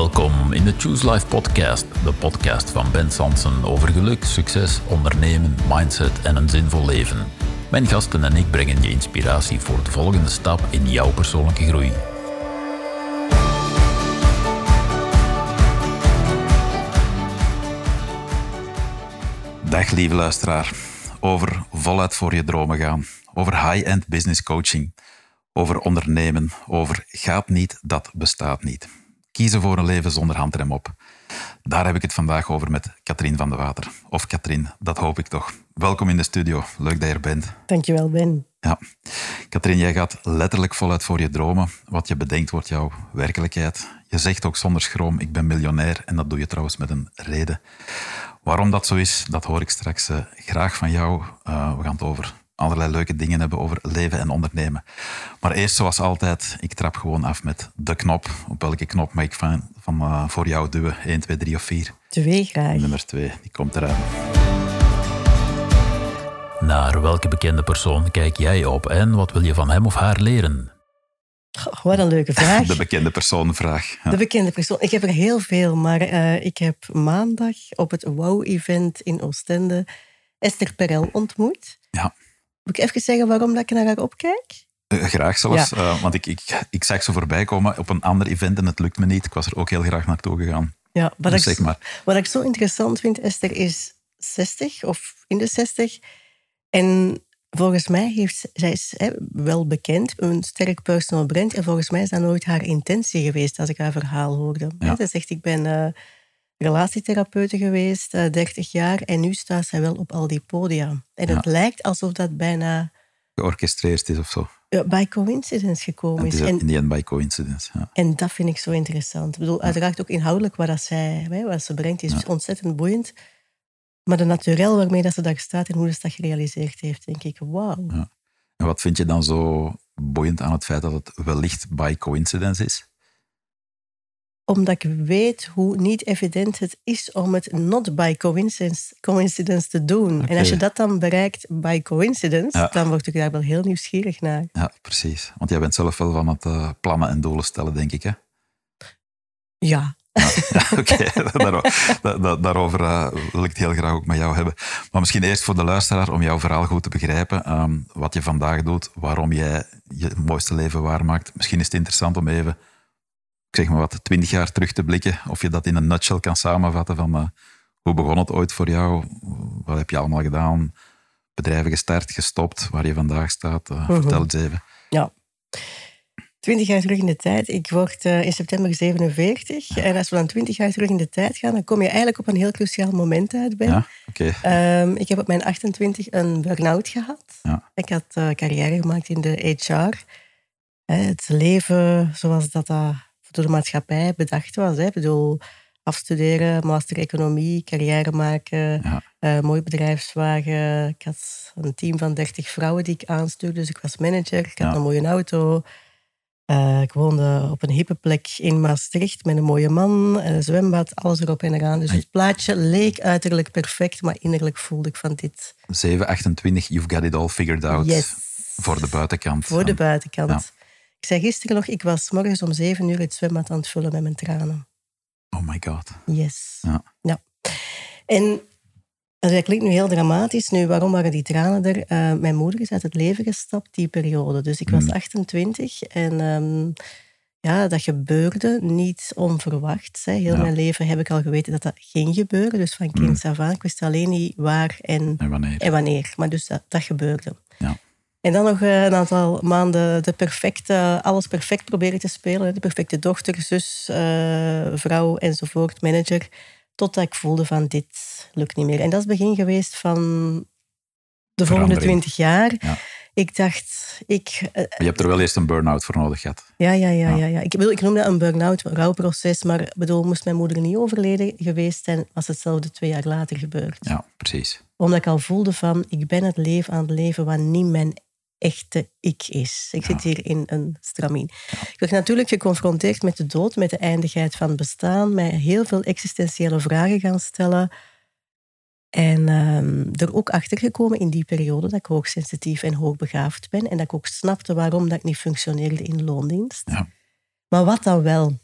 Welkom in de Choose Life podcast, de podcast van Ben Sansen over geluk, succes, ondernemen, mindset en een zinvol leven. Mijn gasten en ik brengen je inspiratie voor de volgende stap in jouw persoonlijke groei. Dag lieve luisteraar, over voluit voor je dromen gaan, over high-end business coaching, over ondernemen, over gaat niet, dat bestaat niet. Kiezen voor een leven zonder handrem op. Daar heb ik het vandaag over met Katrien van de Water. Of Katrien, dat hoop ik toch. Welkom in de studio. Leuk dat je er bent. Dankjewel, Ben. Ja. Katrien, jij gaat letterlijk voluit voor je dromen. Wat je bedenkt wordt jouw werkelijkheid. Je zegt ook zonder schroom, ik ben miljonair. En dat doe je trouwens met een reden. Waarom dat zo is, dat hoor ik straks uh, graag van jou. Uh, we gaan het over allerlei leuke dingen hebben over leven en ondernemen. Maar eerst, zoals altijd, ik trap gewoon af met de knop. Op welke knop mag ik van, van uh, voor jou duwen? 1, 2, 3 of 4? Twee graag. Nummer 2, die komt eraan. Naar welke bekende persoon kijk jij op en wat wil je van hem of haar leren? Oh, wat een leuke vraag. De bekende persoonvraag. Ja. De bekende persoon. Ik heb er heel veel, maar uh, ik heb maandag op het WOW-event in Oostende Esther Perel ontmoet. Ja. Moet ik even zeggen waarom dat ik naar haar opkijk? Uh, graag zelfs, ja. uh, want ik, ik, ik zag ze voorbij komen op een ander event en het lukt me niet. Ik was er ook heel graag naartoe gegaan. Ja, wat, dus ik, zeg maar. wat ik zo interessant vind, Esther is 60 of in de 60. En volgens mij heeft zij is hè, wel bekend, een sterk personal brand. En volgens mij is dat nooit haar intentie geweest als ik haar verhaal hoorde. Ja. Ze zegt, ik ben uh, relatietherapeute geweest, uh, 30 jaar. En nu staat zij wel op al die podia. En Ja. het lijkt alsof dat bijna Georchestreerd is of zo. ja, by coincidence gekomen is. En, in die end by coincidence. Ja. en dat vind ik zo interessant. Ik bedoel, uiteraard ook inhoudelijk wat, dat zij, wat ze brengt, is ontzettend boeiend. Maar de naturel waarmee dat ze daar staat en hoe ze dat gerealiseerd heeft, denk ik, wauw. Ja. En wat vind je dan zo boeiend aan het feit dat het wellicht by coincidence is? Omdat ik weet hoe niet evident het is om het not by coincidence, coincidence te doen. En als je dat dan bereikt by coincidence, Ja. dan word ik daar wel heel nieuwsgierig naar. Ja, precies. Want jij bent zelf wel van het eh, plannen en doelen stellen, denk ik. Hè? Ja, Ja, Oké, Daar- daar- daar- daarover eh, wil ik het heel graag ook met jou hebben. Maar misschien eerst voor de luisteraar, om jouw verhaal goed te begrijpen. ehm, wat je vandaag doet, waarom jij je mooiste leven waarmaakt. Misschien is het interessant om even, ik zeg maar wat, twintig jaar terug te blikken. Of je dat in een nutshell kan samenvatten van eh, hoe begon het ooit voor jou? Wat heb je allemaal gedaan? Bedrijven gestart, gestopt, waar je vandaag staat. Eh, Mhm. Vertel eens even. Ja. Twintig jaar terug in de tijd. Ik word eh, in september 47. En als we dan twintig jaar terug in de tijd gaan, dan kom je eigenlijk op een heel cruciaal moment uit, Ben. Ja, oké. Ehm, ik heb op mijn 28 een burn-out gehad. Ja. Ik had carrière gemaakt in de HR. Hè, het leven zoals dat, dat door de maatschappij bedacht was. Hè. Ik bedoel, afstuderen, master economie, carrière maken, Ja. eh, mooi bedrijfswagen. Ik had een team van 30 vrouwen die ik aanstuurde, dus ik was manager. Ik had Ja. een mooie auto. Eh, ik woonde op een hippe plek in Maastricht met een mooie man, een zwembad, alles erop en eraan. Dus het plaatje leek uiterlijk perfect, maar innerlijk voelde ik van dit. 7, 28, you've got it all figured out. Yes. Voor de buitenkant. Voor de buitenkant. Ja. Ik zei gisteren nog, ik was morgens om zeven uur het zwembad aan het vullen met mijn tranen. Oh my god. Yes. Ja. En dat klinkt nu heel dramatisch. Nu, waarom waren die tranen er? Eh, mijn moeder is uit het leven gestapt die periode. Dus ik was Mm. 28 en ehm, ja, dat gebeurde niet onverwacht. Hè. Heel Ja. mijn leven heb ik al geweten dat dat ging gebeuren. Dus van kind af aan. Ik wist alleen niet waar en En wanneer? en wanneer. Maar dus dat, dat gebeurde. Ja. En dan nog eh, een aantal maanden de perfecte, alles perfect proberen te spelen. De perfecte dochter, zus, eh, vrouw enzovoort, manager. Totdat ik voelde van dit lukt niet meer. En dat is het begin geweest van de volgende twintig jaar. Ja. Ik dacht, ik, eh, je hebt er wel eerst een burn-out voor nodig gehad. ja, ja, ja, Ja. ja. ja. Ik, bedoel, ik noem dat een burn-out, een rouwproces. Maar bedoel, moest mijn moeder niet overleden geweest zijn, was hetzelfde twee jaar later gebeurd Ja, precies. omdat ik al voelde van, ik ben het leven aan het leven wat niet mijn echte ik is. Ik zit hier in een stramien. Ik werd natuurlijk geconfronteerd met de dood, met de eindigheid van het bestaan, mij heel veel existentiële vragen gaan stellen. En ehm, er ook achter gekomen in die periode dat ik hoogsensitief en hoogbegaafd ben. En dat ik ook snapte waarom dat ik niet functioneerde in loondienst. Ja. Maar wat dan wel?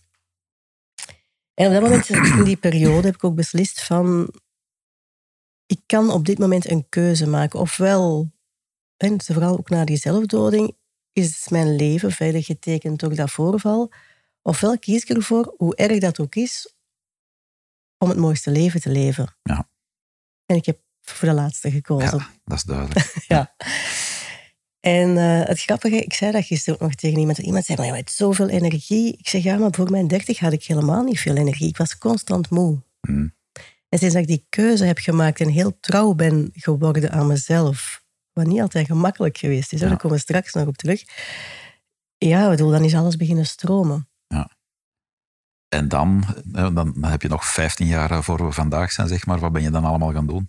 En op dat moment, in die periode, heb ik ook beslist van... Ik kan op dit moment een keuze maken. Ofwel, en vooral ook na die zelfdoding, is mijn leven verder getekend door dat voorval. Ofwel kies ik ervoor, hoe erg dat ook is, om het mooiste leven te leven. Ja. En ik heb voor de laatste gekozen. Ja, dat is duidelijk. ja. En uh, het grappige, ik zei dat gisteren ook nog tegen iemand. Iemand zei, maar je hebt zoveel energie. Ik zeg, ja, maar voor mijn dertig had ik helemaal niet veel energie. Ik was constant moe. Mm. En sinds dat ik die keuze heb gemaakt en heel trouw ben geworden aan mezelf, wat niet altijd gemakkelijk geweest is, ja. daar komen we straks nog op terug. Ja, bedoel, dan is alles beginnen stromen. Ja. En dan, dan heb je nog 15 jaar voor we vandaag zijn, zeg maar. Wat ben je dan allemaal gaan doen?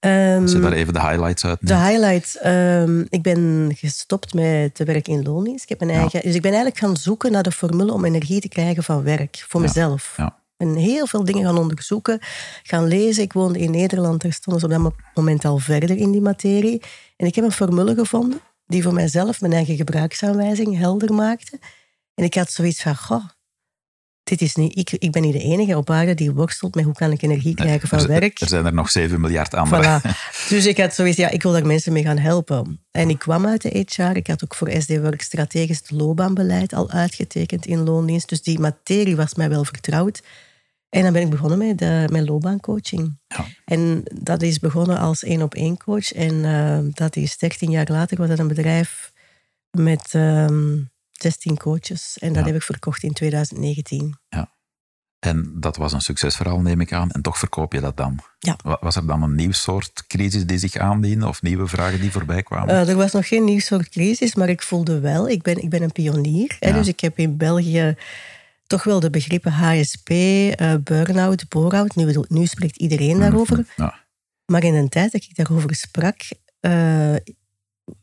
Um, Als je daar even de highlights uit De highlights. Um, ik ben gestopt met te werken in loondienst. Ik heb een eigen, Dus ik ben eigenlijk gaan zoeken naar de formule om energie te krijgen van werk. Voor Ja. mezelf. Ja. Ben heel veel dingen gaan onderzoeken. Gaan lezen. Ik woonde in Nederland. Daar stonden ze op dat moment al verder in die materie. En ik heb een formule gevonden. Die voor mijzelf mijn eigen gebruiksaanwijzing helder maakte. En ik had zoiets van... Goh, dit is niet, ik, ik ben niet de enige op aarde die worstelt met hoe kan ik energie krijgen van er, werk. Er zijn er nog 7 miljard anderen. Voilà. Dus ik had zoiets, ja, ik wil daar mensen mee gaan helpen. En ik kwam uit de HR. Ik had ook voor SD Work strategisch het loopbaanbeleid al uitgetekend in loondienst. Dus die materie was mij wel vertrouwd. En dan ben ik begonnen met, de, met loopbaancoaching. Ja. En dat is begonnen als één op één coach. En uh, dat is 13 jaar later was dat een bedrijf met um, 16 coaches. En dat Ja. heb ik verkocht in 2019. En dat was een succesverhaal, neem ik aan. En toch verkoop je dat dan. Ja. Wa- Was er dan een nieuw soort crisis die zich aandiende? Of nieuwe vragen die voorbij kwamen? Uh, er was nog geen nieuw soort crisis, maar ik voelde wel, ik ben, ik ben een pionier. Hè, Ja. dus ik heb in België toch wel de begrippen HSP, uh, burn-out, bore-out. Nu, spreekt iedereen daarover. Ja. Maar in de tijd dat ik daarover sprak, uh,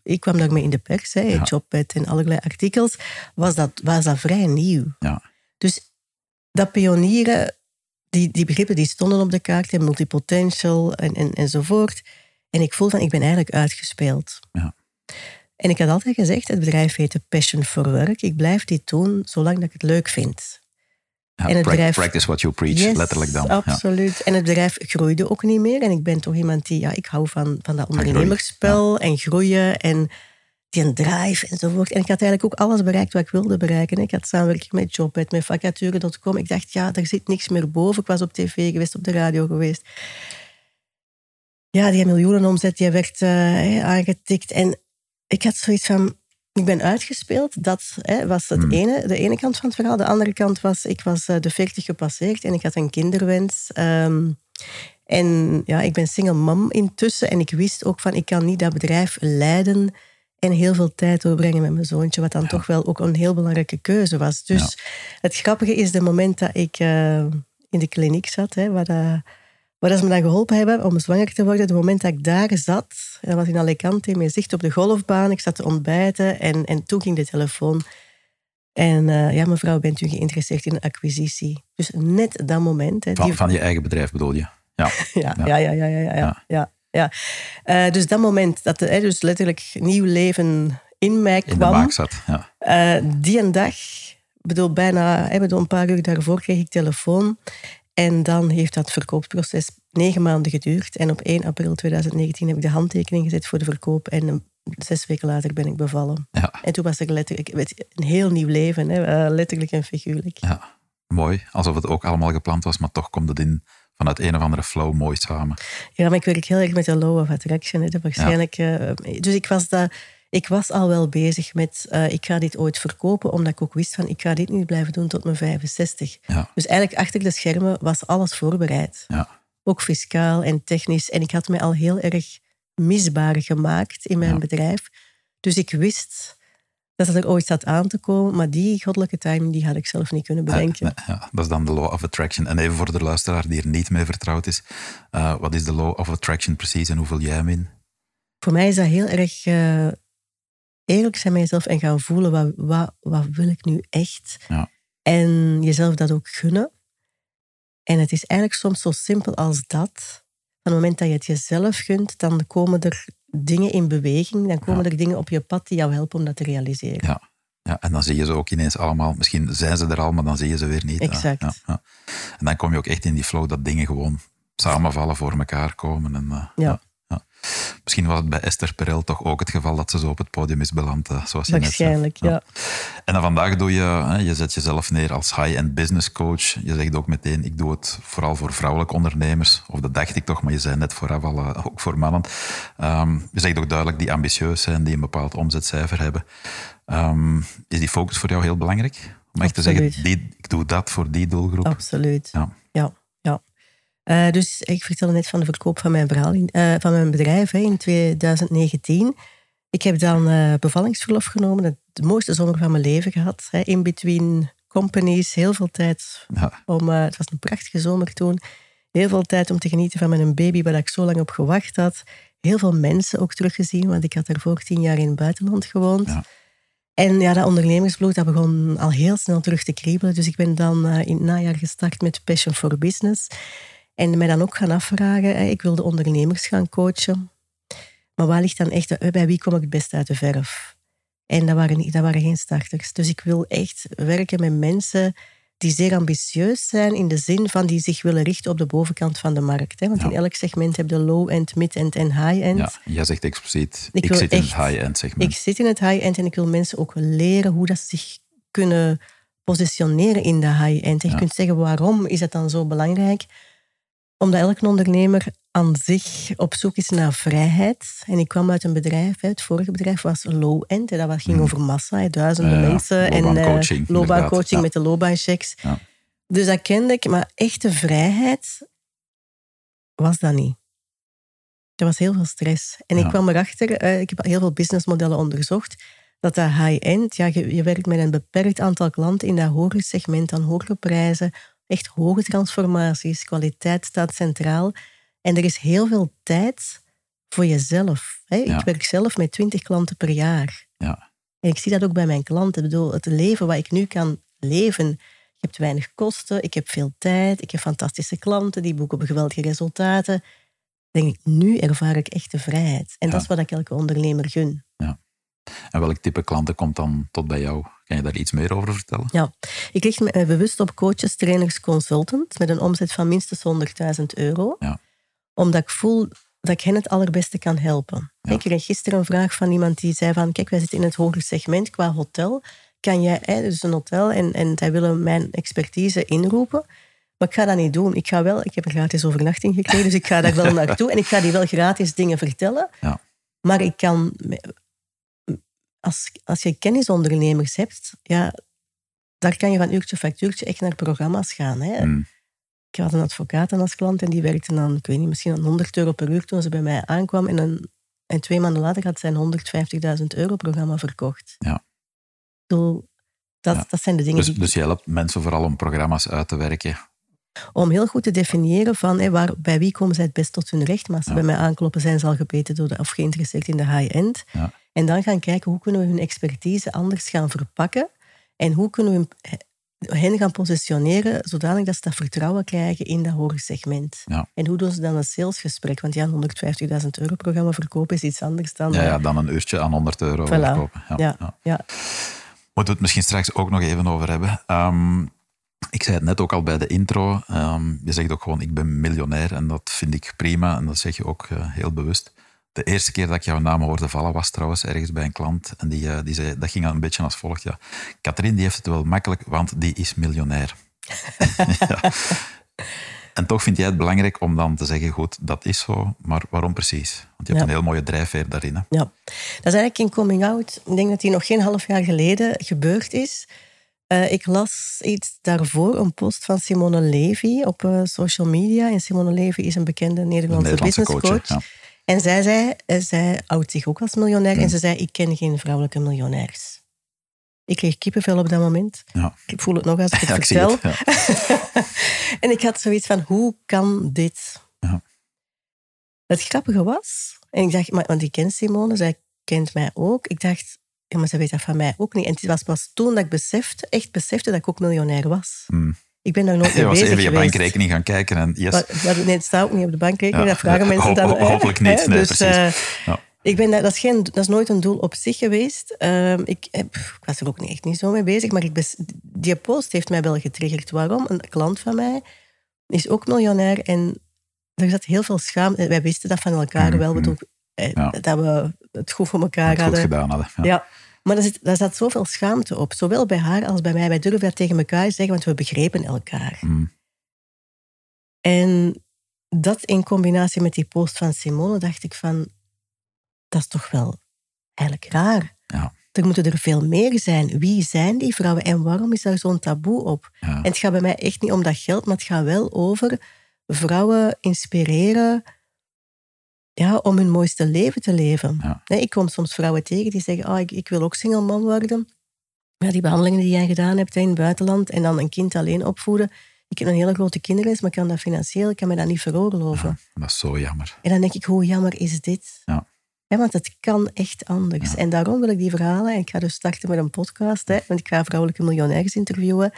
ik kwam daarmee in de pers, hè, Ja. Jobpad en allerlei artikels, was dat, was dat vrij nieuw. Ja. Dus dat pionieren, die, die begrippen die stonden op de kaart, multipotential en, en, enzovoort. En ik voel van, ik ben eigenlijk uitgespeeld. Ja. En ik had altijd gezegd, het bedrijf heette Passion for Work. Ik blijf dit doen zolang dat ik het leuk vind. Ja, En het bedrijf- Practice what you preach, Yes, letterlijk dan. Ja. Absoluut. En het bedrijf groeide ook niet meer. En ik ben toch iemand die, ja, ik hou van, van dat ondernemerspel en groeien en die een drive enzovoort. En ik had eigenlijk ook alles bereikt wat ik wilde bereiken. Ik had samenwerking met Jobpad, met vacature.com. Ik dacht, ja, er zit niks meer boven. Ik was op tv geweest, op de radio geweest. Ja, die miljoenen omzet, die werd uh, aangetikt. En ik had zoiets van, ik ben uitgespeeld. Dat hè, was het Hmm. ene, de ene kant van het verhaal. De andere kant was, ik was uh, de 40 gepasseerd en ik had een kinderwens. Um, en ja, ik ben single mom intussen. En ik wist ook van, ik kan niet dat bedrijf leiden en heel veel tijd doorbrengen met mijn zoontje. Wat dan Ja. toch wel ook een heel belangrijke keuze was. Dus Ja. het grappige is, de moment dat ik uh, in de kliniek zat, hè, waar, dat, waar dat ze me dan geholpen hebben om zwanger te worden, het moment dat ik daar zat, dat was in Alicante, met zicht op de golfbaan, ik zat te ontbijten en, en toen ging de telefoon. En uh, ja, mevrouw, bent u geïnteresseerd in acquisitie? Dus net dat moment. Hè, Van, van je eigen bedrijf bedoel je? Ja. ja, ja, ja, ja, ja, ja. ja. Eh, dus dat moment dat er dus letterlijk nieuw leven in mij In de kwam, maak zat. Ja. eh, die een dag, bedoel, bijna hè, bedoel, een paar uur daarvoor kreeg ik telefoon. En dan heeft dat verkoopproces negen maanden geduurd. En op 1 april 2019 heb ik de handtekening gezet voor de verkoop. En zes weken later ben ik bevallen. Ja. En toen was er letterlijk weet, een heel nieuw leven, hè, eh, letterlijk en figuurlijk. ja, mooi. Alsof het ook allemaal gepland was, maar toch komt het in vanuit een of andere flow mooi samen. Ja, maar ik werk heel erg met de law of attraction. Hè. Waarschijnlijk, uh, dus ik was, dat, ik was al wel bezig met, uh, ik ga dit ooit verkopen, omdat ik ook wist van, ik ga dit niet blijven doen tot mijn 65. Ja. Dus eigenlijk achter de schermen was alles voorbereid. Ja. Ook fiscaal en technisch. En ik had me al heel erg misbaar gemaakt in mijn Ja. bedrijf. Dus ik wist dat het er ooit zat aan te komen, maar die goddelijke timing die had ik zelf niet kunnen bedenken. Nee, ja, dat is dan de law of attraction. En even voor de luisteraar die er niet mee vertrouwd is. Uh, wat is de law of attraction precies en hoe vul jij hem in? Voor mij is dat heel erg uh, eerlijk zijn met jezelf en gaan voelen wat, wat, wat wil ik nu echt. Ja. En jezelf dat ook gunnen. En het is eigenlijk soms zo simpel als dat. Van het moment dat je het jezelf gunt, dan komen er dingen in beweging. Dan komen Ja. er dingen op je pad die jou helpen om dat te realiseren. Ja. Ja, en dan zie je ze ook ineens allemaal. Misschien zijn ze er al, maar dan zie je ze weer niet. Exact. Ja, ja. En dan kom je ook echt in die flow dat dingen gewoon samenvallen, voor elkaar komen. En, uh, ja. Misschien was het bij Esther Perel toch ook het geval dat ze zo op het podium is beland, uh, zoals je Waarschijnlijk, net ja. En dan vandaag doe je, je zet jezelf neer als high-end business coach. Je zegt ook meteen, ik doe het vooral voor vrouwelijke ondernemers. Of dat dacht ik toch, maar je zei net vooraf al, uh, ook voor mannen. Um, je zegt ook duidelijk die ambitieus zijn, die een bepaald omzetcijfer hebben. Um, is die focus voor jou heel belangrijk? Om echt te zeggen, die, ik doe dat voor die doelgroep? Absoluut, ja, ja. Uh, dus ik vertelde net van de verkoop van mijn, verhaal in, uh, van mijn bedrijf hè, in 2019. Ik heb dan uh, bevallingsverlof genomen, de mooiste zomer van mijn leven gehad. Hè, in between companies, heel veel tijd ja. om... het was een prachtige zomer toen. Heel veel tijd om te genieten van mijn baby, waar ik zo lang op gewacht had. Heel veel mensen ook teruggezien, want ik had daarvoor tien jaar in het buitenland gewoond. Ja. En ja, dat ondernemersbloed dat begon al heel snel terug te kriebelen. Dus ik ben dan in het najaar gestart met Passion for Business. En mij dan ook gaan afvragen, ik wilde ondernemers gaan coachen. Maar waar ligt dan echt, bij wie kom ik het best uit de verf? En dat waren, dat waren geen starters. Dus ik wil echt werken met mensen die zeer ambitieus zijn in de zin van die zich willen richten op de bovenkant van de markt. Hè? Want Ja. in elk segment heb je low-end, mid-end en high-end. Ja, jij zegt expliciet, Ik ik, wil zit in het high-end segment. Ik zit in het high-end en ik wil mensen ook leren hoe dat ze zich kunnen positioneren in de high-end. En je Ja. kunt zeggen, waarom is dat dan zo belangrijk? Omdat elke ondernemer aan zich op zoek is naar vrijheid. En ik kwam uit een bedrijf, het vorige bedrijf was low-end. Dat ging Mhm. over massa, duizenden Ja, mensen. En loopbaancoaching, eh, ja. met de loopbaanchecks. Ja. Dus dat kende ik, maar echte vrijheid was dat niet. Er was heel veel stress. En ik kwam erachter, eh, ik heb heel veel businessmodellen onderzocht, dat dat high-end, ja, je, je werkt met een beperkt aantal klanten in dat hogere segment, aan hogere prijzen, echt hoge transformaties, kwaliteit staat centraal. En er is heel veel tijd voor jezelf. Hè? Ja. Ik werk zelf met 20 klanten per jaar. Ja. En ik zie dat ook bij mijn klanten. Ik bedoel, het leven wat ik nu kan leven, je hebt weinig kosten, ik heb veel tijd, ik heb fantastische klanten, die boeken geweldige resultaten. Denk ik, nu ervaar ik echte vrijheid. En Ja. dat is wat ik elke ondernemer gun. En welk type klanten komt dan tot bij jou? Kan je daar iets meer over vertellen? Ja, ik richt me eh, bewust op coaches, trainers, consultants met een omzet van minstens 100.000 euro. Ja. Omdat ik voel dat ik hen het allerbeste kan helpen. Ja. Ik kreeg gisteren een vraag van iemand die zei van, kijk, wij zitten in het hoger segment qua hotel. Kan jij, hè, dus een hotel, en, en zij willen mijn expertise inroepen. Maar ik ga dat niet doen. Ik, ga wel, ik heb een gratis overnachting gekregen, dus ik ga daar wel naartoe. En ik ga die wel gratis dingen vertellen. Ja. Maar ik kan... Als, als je kennisondernemers hebt, ja, daar kan je van uurtje factuurtje echt naar programma's gaan. Hè. Hmm. Ik had een advocaat als klant en die werkte dan, ik weet niet, misschien aan 100 euro per uur toen ze bij mij aankwam. En, een, en twee maanden later had zij een 150.000 euro programma verkocht. Ja. Bedoel, dat, Ja. dat zijn de dingen Dus, die dus je helpt mensen vooral om programma's uit te werken. om heel goed te definiëren van hé, waar, bij wie komen zij het best tot hun recht. Maar als ze Ja. bij mij aankloppen, zijn ze al gebeten door de, of geïnteresseerd in de high-end. Ja. En dan gaan kijken hoe kunnen we hun expertise anders gaan verpakken. En hoe kunnen we hen gaan positioneren zodanig dat ze dat vertrouwen krijgen in dat hoger segment. Ja. En hoe doen ze dan een salesgesprek? Want ja, een 150.000 euro programma verkopen is iets anders dan... Ja, eh, ja, dan een uurtje aan 100 euro Voilà. verkopen. Ja, ja, ja. ja. Moeten we het misschien straks ook nog even over hebben. Ehm, ik zei het net ook al bij de intro. Ehm, je zegt ook gewoon, ik ben miljonair. En dat vind ik prima. En dat zeg je ook eh, heel bewust. De eerste keer dat ik jouw naam hoorde vallen was trouwens ergens bij een klant. En die, eh, die zei, dat ging een beetje als volgt. Ja. Katrien die heeft het wel makkelijk, want die is miljonair. ja. En toch vind jij het belangrijk om dan te zeggen, goed, dat is zo. Maar waarom precies? Want je hebt Ja. een heel mooie drijfveer daarin. Hè? Ja, dat is eigenlijk een coming out. Ik denk dat die nog geen half jaar geleden gebeurd is. Eh, ik las iets daarvoor, een post van Simone Levy op eh, social media. En Simone Levy is een bekende Nederlandse, Nederlandse coach. businesscoach. Ja. En zij zei, eh, zij houdt zich ook als miljonair. En ze zei, ik ken geen vrouwelijke miljonairs. Ik kreeg kippenvel op dat moment. Ja. Ik voel het nog als ik het Ja, ik zie vertel. het. En ik had zoiets van, hoe kan dit? Ja. Het grappige was, en ik dacht, maar, want ik ken Simone, zij kent mij ook. Ik dacht, ja, maar ze weet dat van mij ook niet. En het was pas toen dat ik besefte, echt besefte dat ik ook miljonair was. Hmm. Ik ben daar nooit mee Je was bezig even je bankrekening gaan kijken en yes. Maar, nee, het staat ook niet op de bankrekening. Ja, Dat vragen mensen dan. ho- hopelijk niet. Hè, Nee, dus, precies. eh, Ja. Ik ben, dat, dat, is geen, dat is nooit een doel op zich geweest. Ehm, ik, heb, ik was er ook echt niet zo mee bezig, maar ik die post heeft mij wel getriggerd. Waarom? Een klant van mij is ook miljonair en er zat heel veel schaamte. Wij wisten dat van elkaar mm, wel, mm. Eh, dat we het goed voor elkaar het hadden. Goed gedaan hadden. Ja. Maar er zit, daar zat zoveel schaamte op, zowel bij haar als bij mij. Wij durven dat tegen elkaar zeggen, want we begrepen elkaar. Mm. En dat in combinatie met die post van Simone, dacht ik van, dat is toch wel eigenlijk raar. Ja. Er moeten er veel meer zijn. Wie zijn die vrouwen en waarom is daar zo'n taboe op? En het gaat bij mij echt niet om dat geld, maar het gaat wel over vrouwen inspireren ja, om hun mooiste leven te leven. Nee, ik kom soms vrouwen tegen die zeggen, oh, ik, ik wil ook single man worden. Ja, die behandelingen die jij gedaan hebt in het buitenland en dan een kind alleen opvoeden. Ik heb een hele grote kinderwens, maar ik kan dat financieel, ik kan me dat niet veroorloven. dat is zo jammer. En dan denk ik, hoe jammer is dit? Ja. Ja, want het kan echt anders. En daarom wil ik die verhalen, en ik ga dus starten met een podcast, hè, want ik ga vrouwelijke miljonairs interviewen.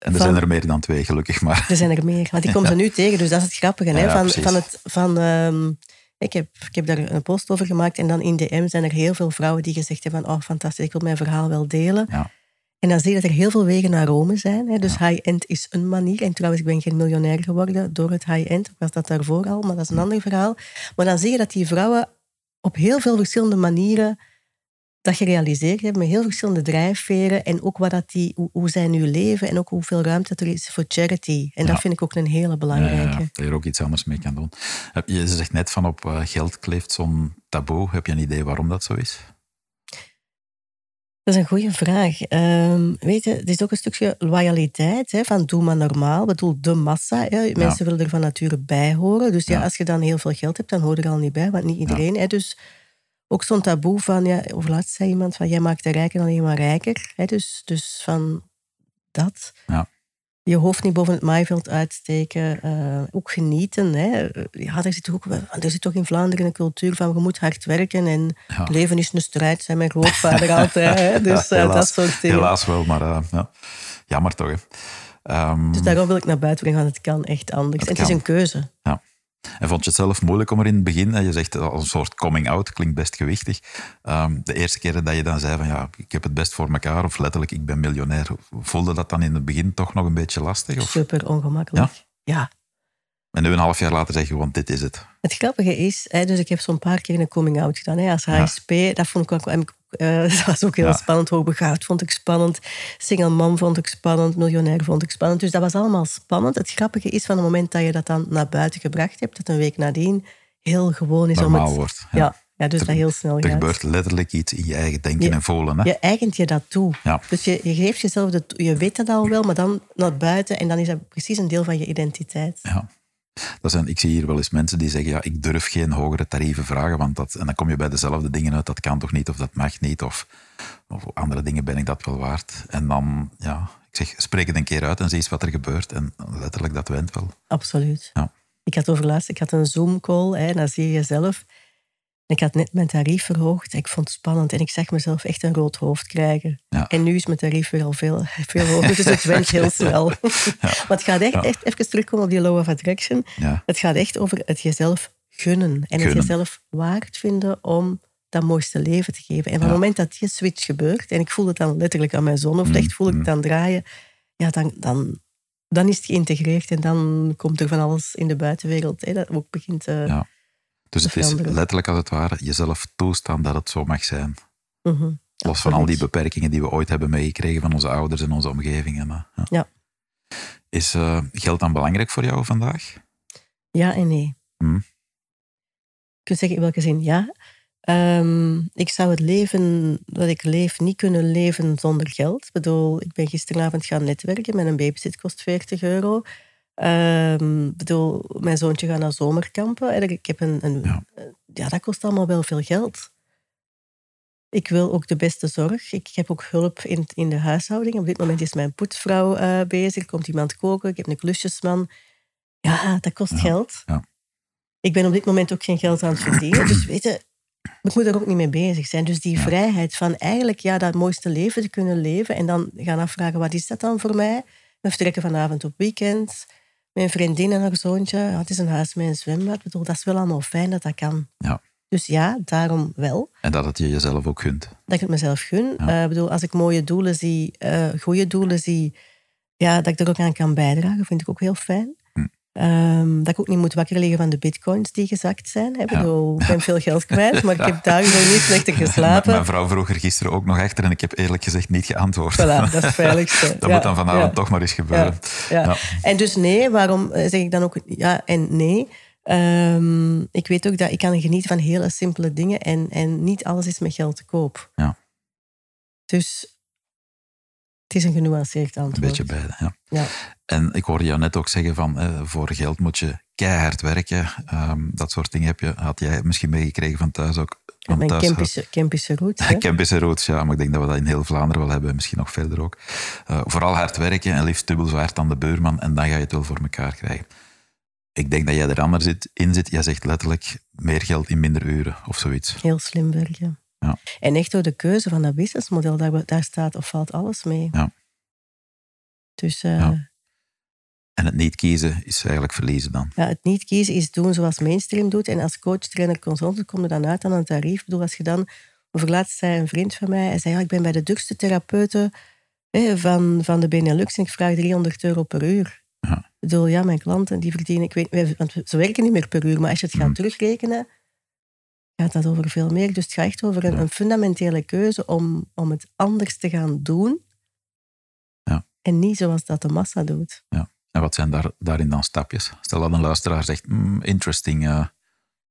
En er zijn er meer dan twee, gelukkig maar. Er zijn er meer, want ik kom ze nu tegen, dus dat is het grappige. Hè, van, van het, van, um, ik, heb, ik heb daar een post over gemaakt en dan in DM zijn er heel veel vrouwen die gezegd hebben van oh, fantastisch, ik wil mijn verhaal wel delen. Ja. En dan zie je dat er heel veel wegen naar Rome zijn. Hè. Dus high-end is een manier. En trouwens, ik ben geen miljonair geworden door het high-end. Ik was dat daarvoor al, maar dat is een ander verhaal. Maar dan zie je dat die vrouwen op heel veel verschillende manieren dat gerealiseerd hebben, met heel verschillende drijfveren en ook wat dat die, hoe, zij nu leven en ook hoeveel ruimte er is voor charity. En dat vind ik ook een hele belangrijke. dat je er ook iets anders mee kan doen. Je zegt net van op eh, geld kleeft zo'n taboe. Heb je een idee waarom dat zo is? Dat is een goede vraag. Um, weet je, het is ook een stukje loyaliteit, hè, van doe maar normaal. Ik bedoel, de massa. Hè. Mensen willen er van nature bij horen. Dus ja, als je dan heel veel geld hebt, dan hoor je er al niet bij, want niet iedereen. Hè. Dus ook zo'n taboe van, ja, over laatst zei iemand van, jij maakt de rijken alleen maar rijker. Hè. Dus, dus van dat. Ja je hoofd niet boven het maaiveld uitsteken. Uh, ook genieten. Hè. Ja, er, zit ook, er zit toch in Vlaanderen een cultuur van je moet hard werken en leven is een strijd, zei mijn grootvader altijd. Hè. Dus ja, helaas, dat soort dingen. Helaas wel, maar uh, ja. jammer toch. Um, dus daarom wil ik naar buiten brengen, want het kan echt anders. Het, het is een keuze. Ja. En vond je het zelf moeilijk om er in het begin, je zegt als een soort coming out, klinkt best gewichtig. Um, de eerste keer dat je dan zei van ja, ik heb het best voor mekaar, of letterlijk ik ben miljonair, voelde dat dan in het begin toch nog een beetje lastig? Of? Super ongemakkelijk. Ja? ja. En nu een half jaar later zeg je gewoon, dit is het. Het grappige is, hè, dus ik heb zo'n paar keer een coming out gedaan hè, als HSP. Dat vond ik ook, uh, dat was ook heel ja. spannend. Hoogbegaafd vond ik spannend. Single mom vond ik spannend. Miljonair vond ik spannend. Dus dat was allemaal spannend. Het grappige is van het moment dat je dat dan naar buiten gebracht hebt, dat een week nadien heel gewoon is Normaal om het... wordt. Ja. ja. dus dat heel snel er gaat. Er gebeurt letterlijk iets in je eigen denken en voelen. Hè? Je eigent je dat toe. Ja. Dus je, je geeft jezelf... De, je weet dat al wel, maar dan naar buiten en dan is dat precies een deel van je identiteit. Ja. Dat zijn, ik zie hier wel eens mensen die zeggen, ja, ik durf geen hogere tarieven vragen, want dat, en dan kom je bij dezelfde dingen uit, dat kan toch niet, of dat mag niet, of, of andere dingen ben ik dat wel waard. En dan, ja, ik zeg, spreek het een keer uit en zie eens wat er gebeurt. En letterlijk, dat went wel. Absoluut. Ja. Ik had overlaatst, ik had een Zoom-call, en dan zie je zelf ik had net mijn tarief verhoogd. Ik vond het spannend en ik zag mezelf echt een rood hoofd krijgen. Ja. En nu is mijn tarief weer al veel, veel hoger, dus het went heel snel. Ja. maar het gaat echt, echt even terugkomen op die law of attraction. Het gaat echt over het jezelf gunnen en het jezelf waard vinden om dat mooiste leven te geven. En op het moment dat die switch gebeurt, en ik voel het dan letterlijk aan mijn zon, of mm, echt voel ik het mm. dan draaien, ja, dan, dan, dan is het geïntegreerd en dan komt er van alles in de buitenwereld hè, dat ook begint te... Dus het is letterlijk als het ware jezelf toestaan dat het zo mag zijn. Mm Los van al die beperkingen die we ooit hebben meegekregen van onze ouders en onze omgevingen. Ja. ja. Is uh, geld dan belangrijk voor jou vandaag? Ja en nee. Hm? Ik wil zeggen in welke zin ja. Um, ik zou het leven dat ik leef niet kunnen leven zonder geld. Ik bedoel, ik ben gisteravond gaan netwerken. Mijn babysit kost 40 euro. Um, bedoel, mijn zoontje gaat naar zomerkampen. Ik heb een, een ja. ja. dat kost allemaal wel veel geld. Ik wil ook de beste zorg. Ik heb ook hulp in, in de huishouding. Op dit moment is mijn poetsvrouw uh, bezig. Er komt iemand koken. Ik heb een klusjesman. Ja, dat kost geld. Ja. Ik ben op dit moment ook geen geld aan het verdienen. Dus weet je, ik moet er ook niet mee bezig zijn. Dus die vrijheid van eigenlijk ja, dat mooiste leven te kunnen leven. En dan gaan afvragen, wat is dat dan voor mij? We vertrekken vanavond op weekend mijn vriendin en haar zoontje. het is een huis met een zwembad. Ik bedoel, dat is wel allemaal fijn dat dat kan. Ja. Dus ja, daarom wel. En dat het je jezelf ook gunt. Dat ik het mezelf gun. Ja. Uh, bedoel, als ik mooie doelen zie, uh, goede doelen zie, ja, dat ik er ook aan kan bijdragen, vind ik ook heel fijn. Hm. Um, dat ik ook niet moet wakker liggen van de bitcoins die gezakt zijn. Hè. Bedoel, ik ben veel geld kwijt, maar ik heb dagen nog niet slechter geslapen. Mijn vrouw vroeg er gisteren ook nog achter en ik heb eerlijk gezegd niet geantwoord. Voilà, dat is het veiligste. dat moet dan vanavond toch maar eens gebeuren. Ja. En dus nee, waarom zeg ik dan ook ja en nee? Um, ik weet ook dat ik kan genieten van hele simpele dingen en, en niet alles is met geld te koop. Ja. Dus het is een genuanceerd antwoord. Een beetje beide, ja. ja. En ik hoorde jou net ook zeggen van, eh, voor geld moet je keihard werken. Um, dat soort dingen heb je, had jij misschien meegekregen van thuis ook. Ja, mijn thuis Kempische, Kempische roots. Kempische roots, ja. Maar ik denk dat we dat in heel Vlaanderen wel hebben. Misschien nog verder ook. Uh, vooral hard werken en liefst dubbel zo hard dan de beurman. En dan ga je het wel voor elkaar krijgen. Ik denk dat jij er anders in zit. Jij zegt letterlijk meer geld in minder uren of zoiets. Heel slim werken. Ja. En echt door de keuze van dat businessmodel, daar, daar staat of valt alles mee. Ja. Dus... Uh, ja. En het niet kiezen is eigenlijk verliezen dan. Ja, het niet kiezen is doen zoals mainstream doet. En als coach, trainer, consultant kom je dan uit aan een tarief. Ik bedoel, als je dan... Overlaatst zei een vriend van mij, hij zei, ja, ik ben bij de duurste therapeuten hè, van, van de Benelux en ik vraag 300 euro per uur. Ja. Ik bedoel, ja, mijn klanten die verdienen, ik weet, want ze werken niet meer per uur, maar als je het gaat Mm. terugrekenen, gaat dat over veel meer. Dus het gaat echt over een, Ja. een fundamentele keuze om, om het anders te gaan doen. Ja. En niet zoals dat de massa doet. En wat zijn daar, daarin dan stapjes? Stel dat een luisteraar zegt, mm, interesting, uh,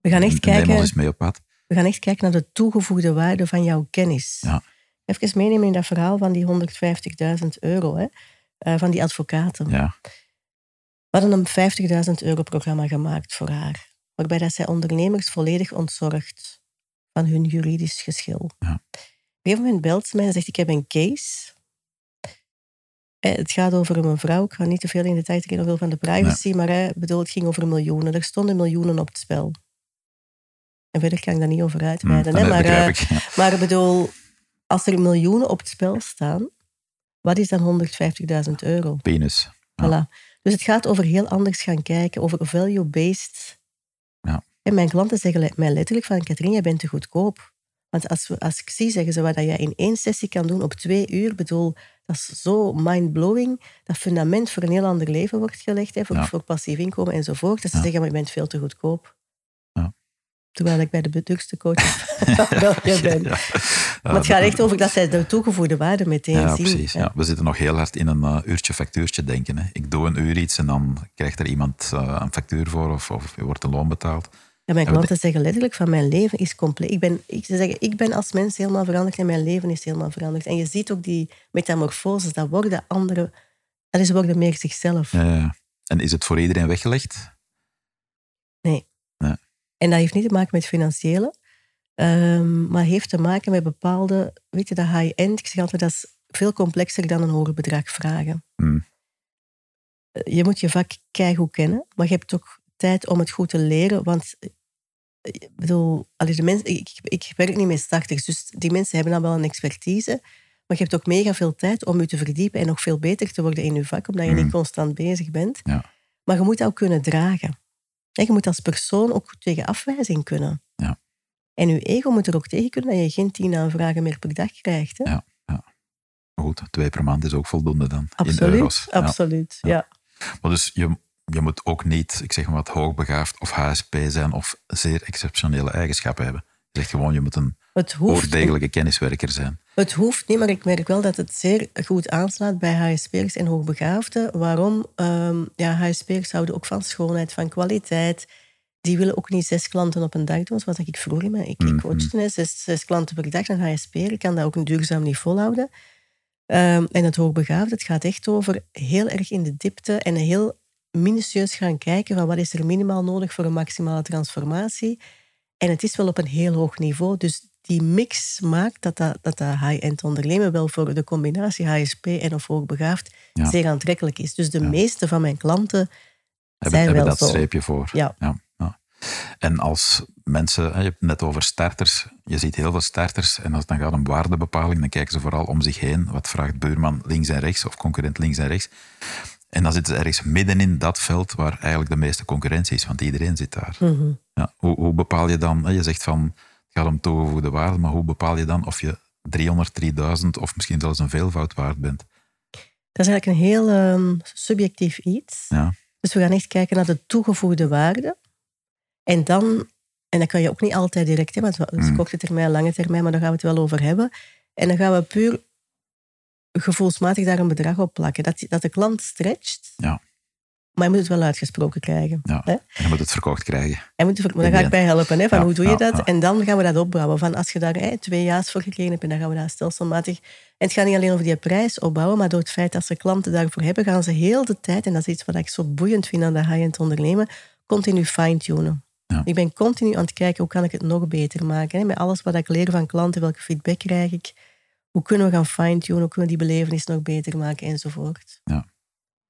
We gaan echt kijken mee op pad. we gaan echt kijken naar de toegevoegde waarde van jouw kennis. Ja. Even meenemen in dat verhaal van die 150.000 euro, hè, eh, van die advocaten. Ja, We hadden een 50.000 euro programma gemaakt voor haar, waarbij dat zij ondernemers volledig ontzorgt van hun juridisch geschil. Ja. Op een gegeven moment belt ze mij en zegt, ik heb een case. Eh, Het gaat over een mevrouw, ik ga niet te veel in detail treden veel van de privacy, maar eh, bedoel, het ging over miljoenen. Er stonden miljoenen op het spel. En verder kan ik daar niet over uitweiden. dat hè, maar, eh, ik. Ja. maar bedoel, als er miljoenen op het spel staan, wat is dan 150.000 euro? Penis. Ja. Voilà. Dus het gaat over heel anders gaan kijken, over value-based. En mijn klanten zeggen mij letterlijk van, Katrien, jij bent te goedkoop. Want als, we, als ik zie, zeggen ze, wat dat jij in één sessie kan doen op twee uur, bedoel, dat is zo mind-blowing. Dat fundament voor een heel ander leven wordt gelegd, hè, voor, Ja. voor passief inkomen enzovoort. Dat ze Ja. zeggen, maar je bent veel te goedkoop. Ja. Terwijl ik bij de drukste coach wel. Ja. Maar het gaat echt over dat zij de toegevoegde waarde meteen Ja, zien. precies. Ja. We zitten nog heel hard in een uh, uurtje factuurtje denken. Hè. Ik doe een uur iets en dan krijgt er iemand uh, een factuur voor of, of wordt een loon betaald. Mijn klanten zeggen letterlijk van mijn leven is compleet. Ik ben, ik, ze zeggen, ik ben als mens helemaal veranderd en mijn leven is helemaal veranderd. En je ziet ook die metamorfoses, dat worden anderen, dat is worden meer zichzelf. Ja, ja. En is het voor iedereen weggelegd? En dat heeft niet te maken met financiële, ehm, maar heeft te maken met bepaalde, weet je, dat high-end, ik zeg altijd, dat is veel complexer dan een hoger bedrag vragen. Hmm. Eh, Je moet je vak keigoed kennen, maar je hebt ook tijd om het goed te leren, want ik bedoel, allee, de mensen, ik, ik werk niet met starters, dus die mensen hebben dan wel een expertise, maar je hebt ook mega veel tijd om je te verdiepen en nog veel beter te worden in je vak, omdat je niet constant bezig bent. Ja. Maar je moet dat ook kunnen dragen. En je moet als persoon ook tegen afwijzing kunnen. Ja. En je ego moet er ook tegen kunnen dat je geen tien aanvragen meer per dag krijgt. Hè? Ja. Maar goed, twee per maand is ook voldoende dan. In absoluut, euro's. Ja. absoluut. Ja. Maar dus je, je moet ook niet, ik zeg maar wat, hoogbegaafd of HSP zijn of zeer exceptionele eigenschappen hebben. Je zegt gewoon, je moet een oordegelijke kenniswerker zijn. het hoeft niet, maar ik merk wel dat het zeer goed aanslaat bij HSP'ers en hoogbegaafden. Waarom? Ehm ja, HSP'ers houden ook van schoonheid, van kwaliteit. Die willen ook niet zes klanten op een dag doen, zoals ik vroeger in mijn- Ik, ik Mhm. coachte hè, zes, zes klanten per dag, een HSP'er. Ik kan dat ook een duurzaam niet volhouden. Ehm, en het hoogbegaafd, het gaat echt over heel erg in de diepte en heel minutieus gaan kijken van wat is er minimaal nodig voor een maximale transformatie. En het is wel op een heel hoog niveau. Dus die mix maakt dat dat, dat, dat high-end ondernemen wel voor de combinatie HSP en of hoogbegaafd Ja. zeer aantrekkelijk is. Dus de Ja. meeste van mijn klanten Hebben, hebben dat zo. streepje voor. Ja. Ja. En als mensen, je hebt het net over starters, je ziet heel veel starters en als het dan gaat om waardebepaling, dan kijken ze vooral om zich heen. Wat vraagt buurman links en rechts of concurrent links en rechts? En dan zitten ze ergens midden in dat veld waar eigenlijk de meeste concurrentie is, want iedereen zit daar. Mhm. Ja. Hoe, hoe bepaal je dan, hè, je zegt van het gaat om toegevoegde waarde, maar hoe bepaal je dan of je 300, 3000 of misschien zelfs een veelvoud waard bent? Dat is eigenlijk een heel ehm, subjectief iets. Ja. Dus we gaan echt kijken naar de toegevoegde waarde. En dan, en dat kan je ook niet altijd direct hebben, want het is Mm. korte termijn, lange termijn, maar daar gaan we het wel over hebben. En dan gaan we puur gevoelsmatig daar een bedrag op plakken. Dat, dat de klant stretcht, Ja. maar je moet het wel uitgesproken krijgen. Ja. Hè? En je moet het verkocht krijgen. En moet, maar daar ga ik bij helpen. Hè, van Ja, hoe doe je dat? ja. En dan gaan we dat opbouwen. Van als je daar hè, twee ja's voor gekregen hebt, en dan gaan we dat stelselmatig... En het gaat niet alleen over die prijs opbouwen, maar door het feit dat ze klanten daarvoor hebben, gaan ze heel de tijd, en dat is iets wat ik zo boeiend vind aan de high-end ondernemen, continu fine-tunen. Ik ben continu aan het kijken, hoe kan ik het nog beter maken? Hè? Met alles wat ik leer van klanten, welke feedback krijg ik? Hoe kunnen we gaan fine-tunen? Hoe kunnen we die belevenis nog beter maken? Enzovoort. Ja.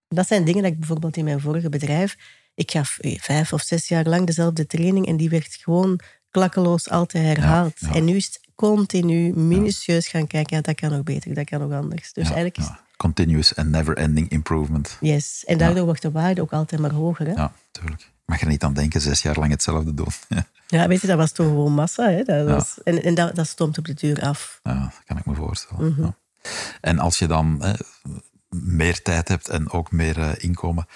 Dat zijn dingen dat ik bijvoorbeeld in mijn vorige bedrijf... Ik gaf eh, vijf of zes jaar lang dezelfde training en die werd gewoon klakkeloos altijd herhaald. Ja, ja. En nu is het continu, minutieus gaan kijken, ja, dat kan nog beter, dat kan nog anders. Dus Ja, eigenlijk is ja. Continuous and never-ending improvement. Yes. En daardoor wordt de waarde ook altijd maar hoger. Hè? Ja. Ja, tuurlijk. Mag er niet aan denken, zes jaar lang hetzelfde doen. weet je, dat was toch gewoon massa. Hè? Dat Ja. en en dat, dat stoomt op de duur af. Ja, dat kan ik me voorstellen. Mhm. ja. En als je dan eh, meer tijd hebt en ook meer eh, inkomen,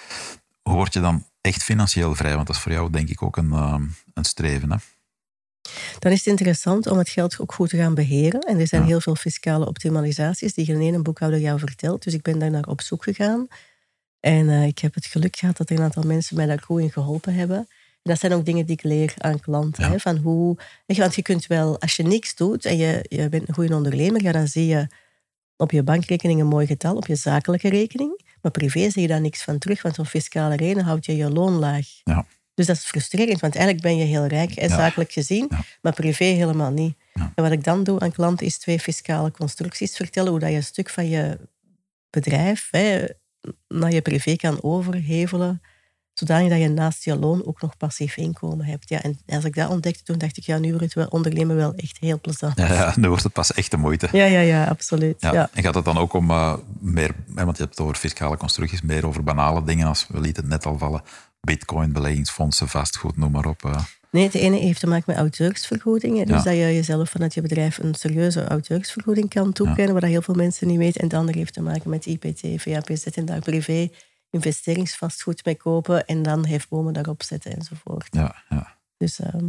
hoe word je dan echt financieel vrij? Want dat is voor jou denk ik ook een, eh, een streven. Hè? Dan is het interessant om het geld ook goed te gaan beheren. En er zijn Ja. heel veel fiscale optimalisaties die geen ene boekhouder jou vertelt. Dus ik ben daar naar op zoek gegaan. En eh, ik heb het geluk gehad dat er een aantal mensen mij daar goed in geholpen hebben. En dat zijn ook dingen die ik leer aan klanten. Ja. Hè, van hoe, want je kunt wel, als je niks doet en je, je bent een goede ondernemer, ja, dan zie je op je bankrekening een mooi getal, op je zakelijke rekening. Maar privé zie je daar niks van terug, want zo'n fiscale reden houdt je je loon laag. Ja. Dus dat is frustrerend, want eigenlijk ben je heel rijk, en Ja. zakelijk gezien, Ja. maar privé helemaal niet. En wat ik dan doe aan klanten is twee fiscale constructies vertellen, hoe dat je een stuk van je bedrijf hè, naar je privé kan overhevelen, zodanig dat je naast je loon ook nog passief inkomen hebt. Ja, en als ik dat ontdekte, toen dacht ik, ja, nu wordt het wel ondernemen wel echt heel plezant. Ja, ja, nu wordt het pas echt de moeite. Ja, ja, ja, absoluut. Ja. Ja. En gaat het dan ook om eh, meer, want je hebt het over fiscale constructies, meer over banale dingen als, we lieten het net al vallen, bitcoin, beleggingsfondsen, vastgoed, noem maar op. eh. Nee, het ene heeft te maken met auteursvergoedingen. Dus Ja. dat je jezelf vanuit je bedrijf een serieuze auteursvergoeding kan toekennen, wat dat heel veel mensen niet weten. En het andere heeft te maken met IPT, VAPZ en daar privé investeringsvastgoed mee kopen en dan hefbomen daarop zetten enzovoort. ja, ja. Dus ehm,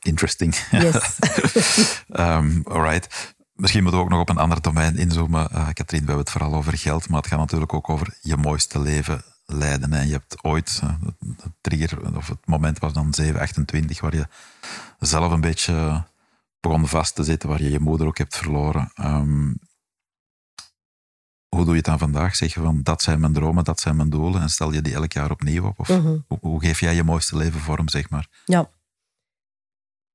Interesting. yes. Ehm alright. Misschien moeten we ook nog op een ander domein inzoomen. Eh Katrien, we hebben het vooral over geld, maar het gaat natuurlijk ook over je mooiste leven leiden. En je hebt ooit, eh, de trigger, of het moment was dan 7, 28, waar je zelf een beetje begon vast te zitten, waar je je moeder ook hebt verloren. Ehm, hoe doe je het dan vandaag? Zeg je van, dat zijn mijn dromen, dat zijn mijn doelen, en stel je die elk jaar opnieuw op? Of Mhm. hoe, hoe geef jij je mooiste leven vorm, zeg maar? Ja.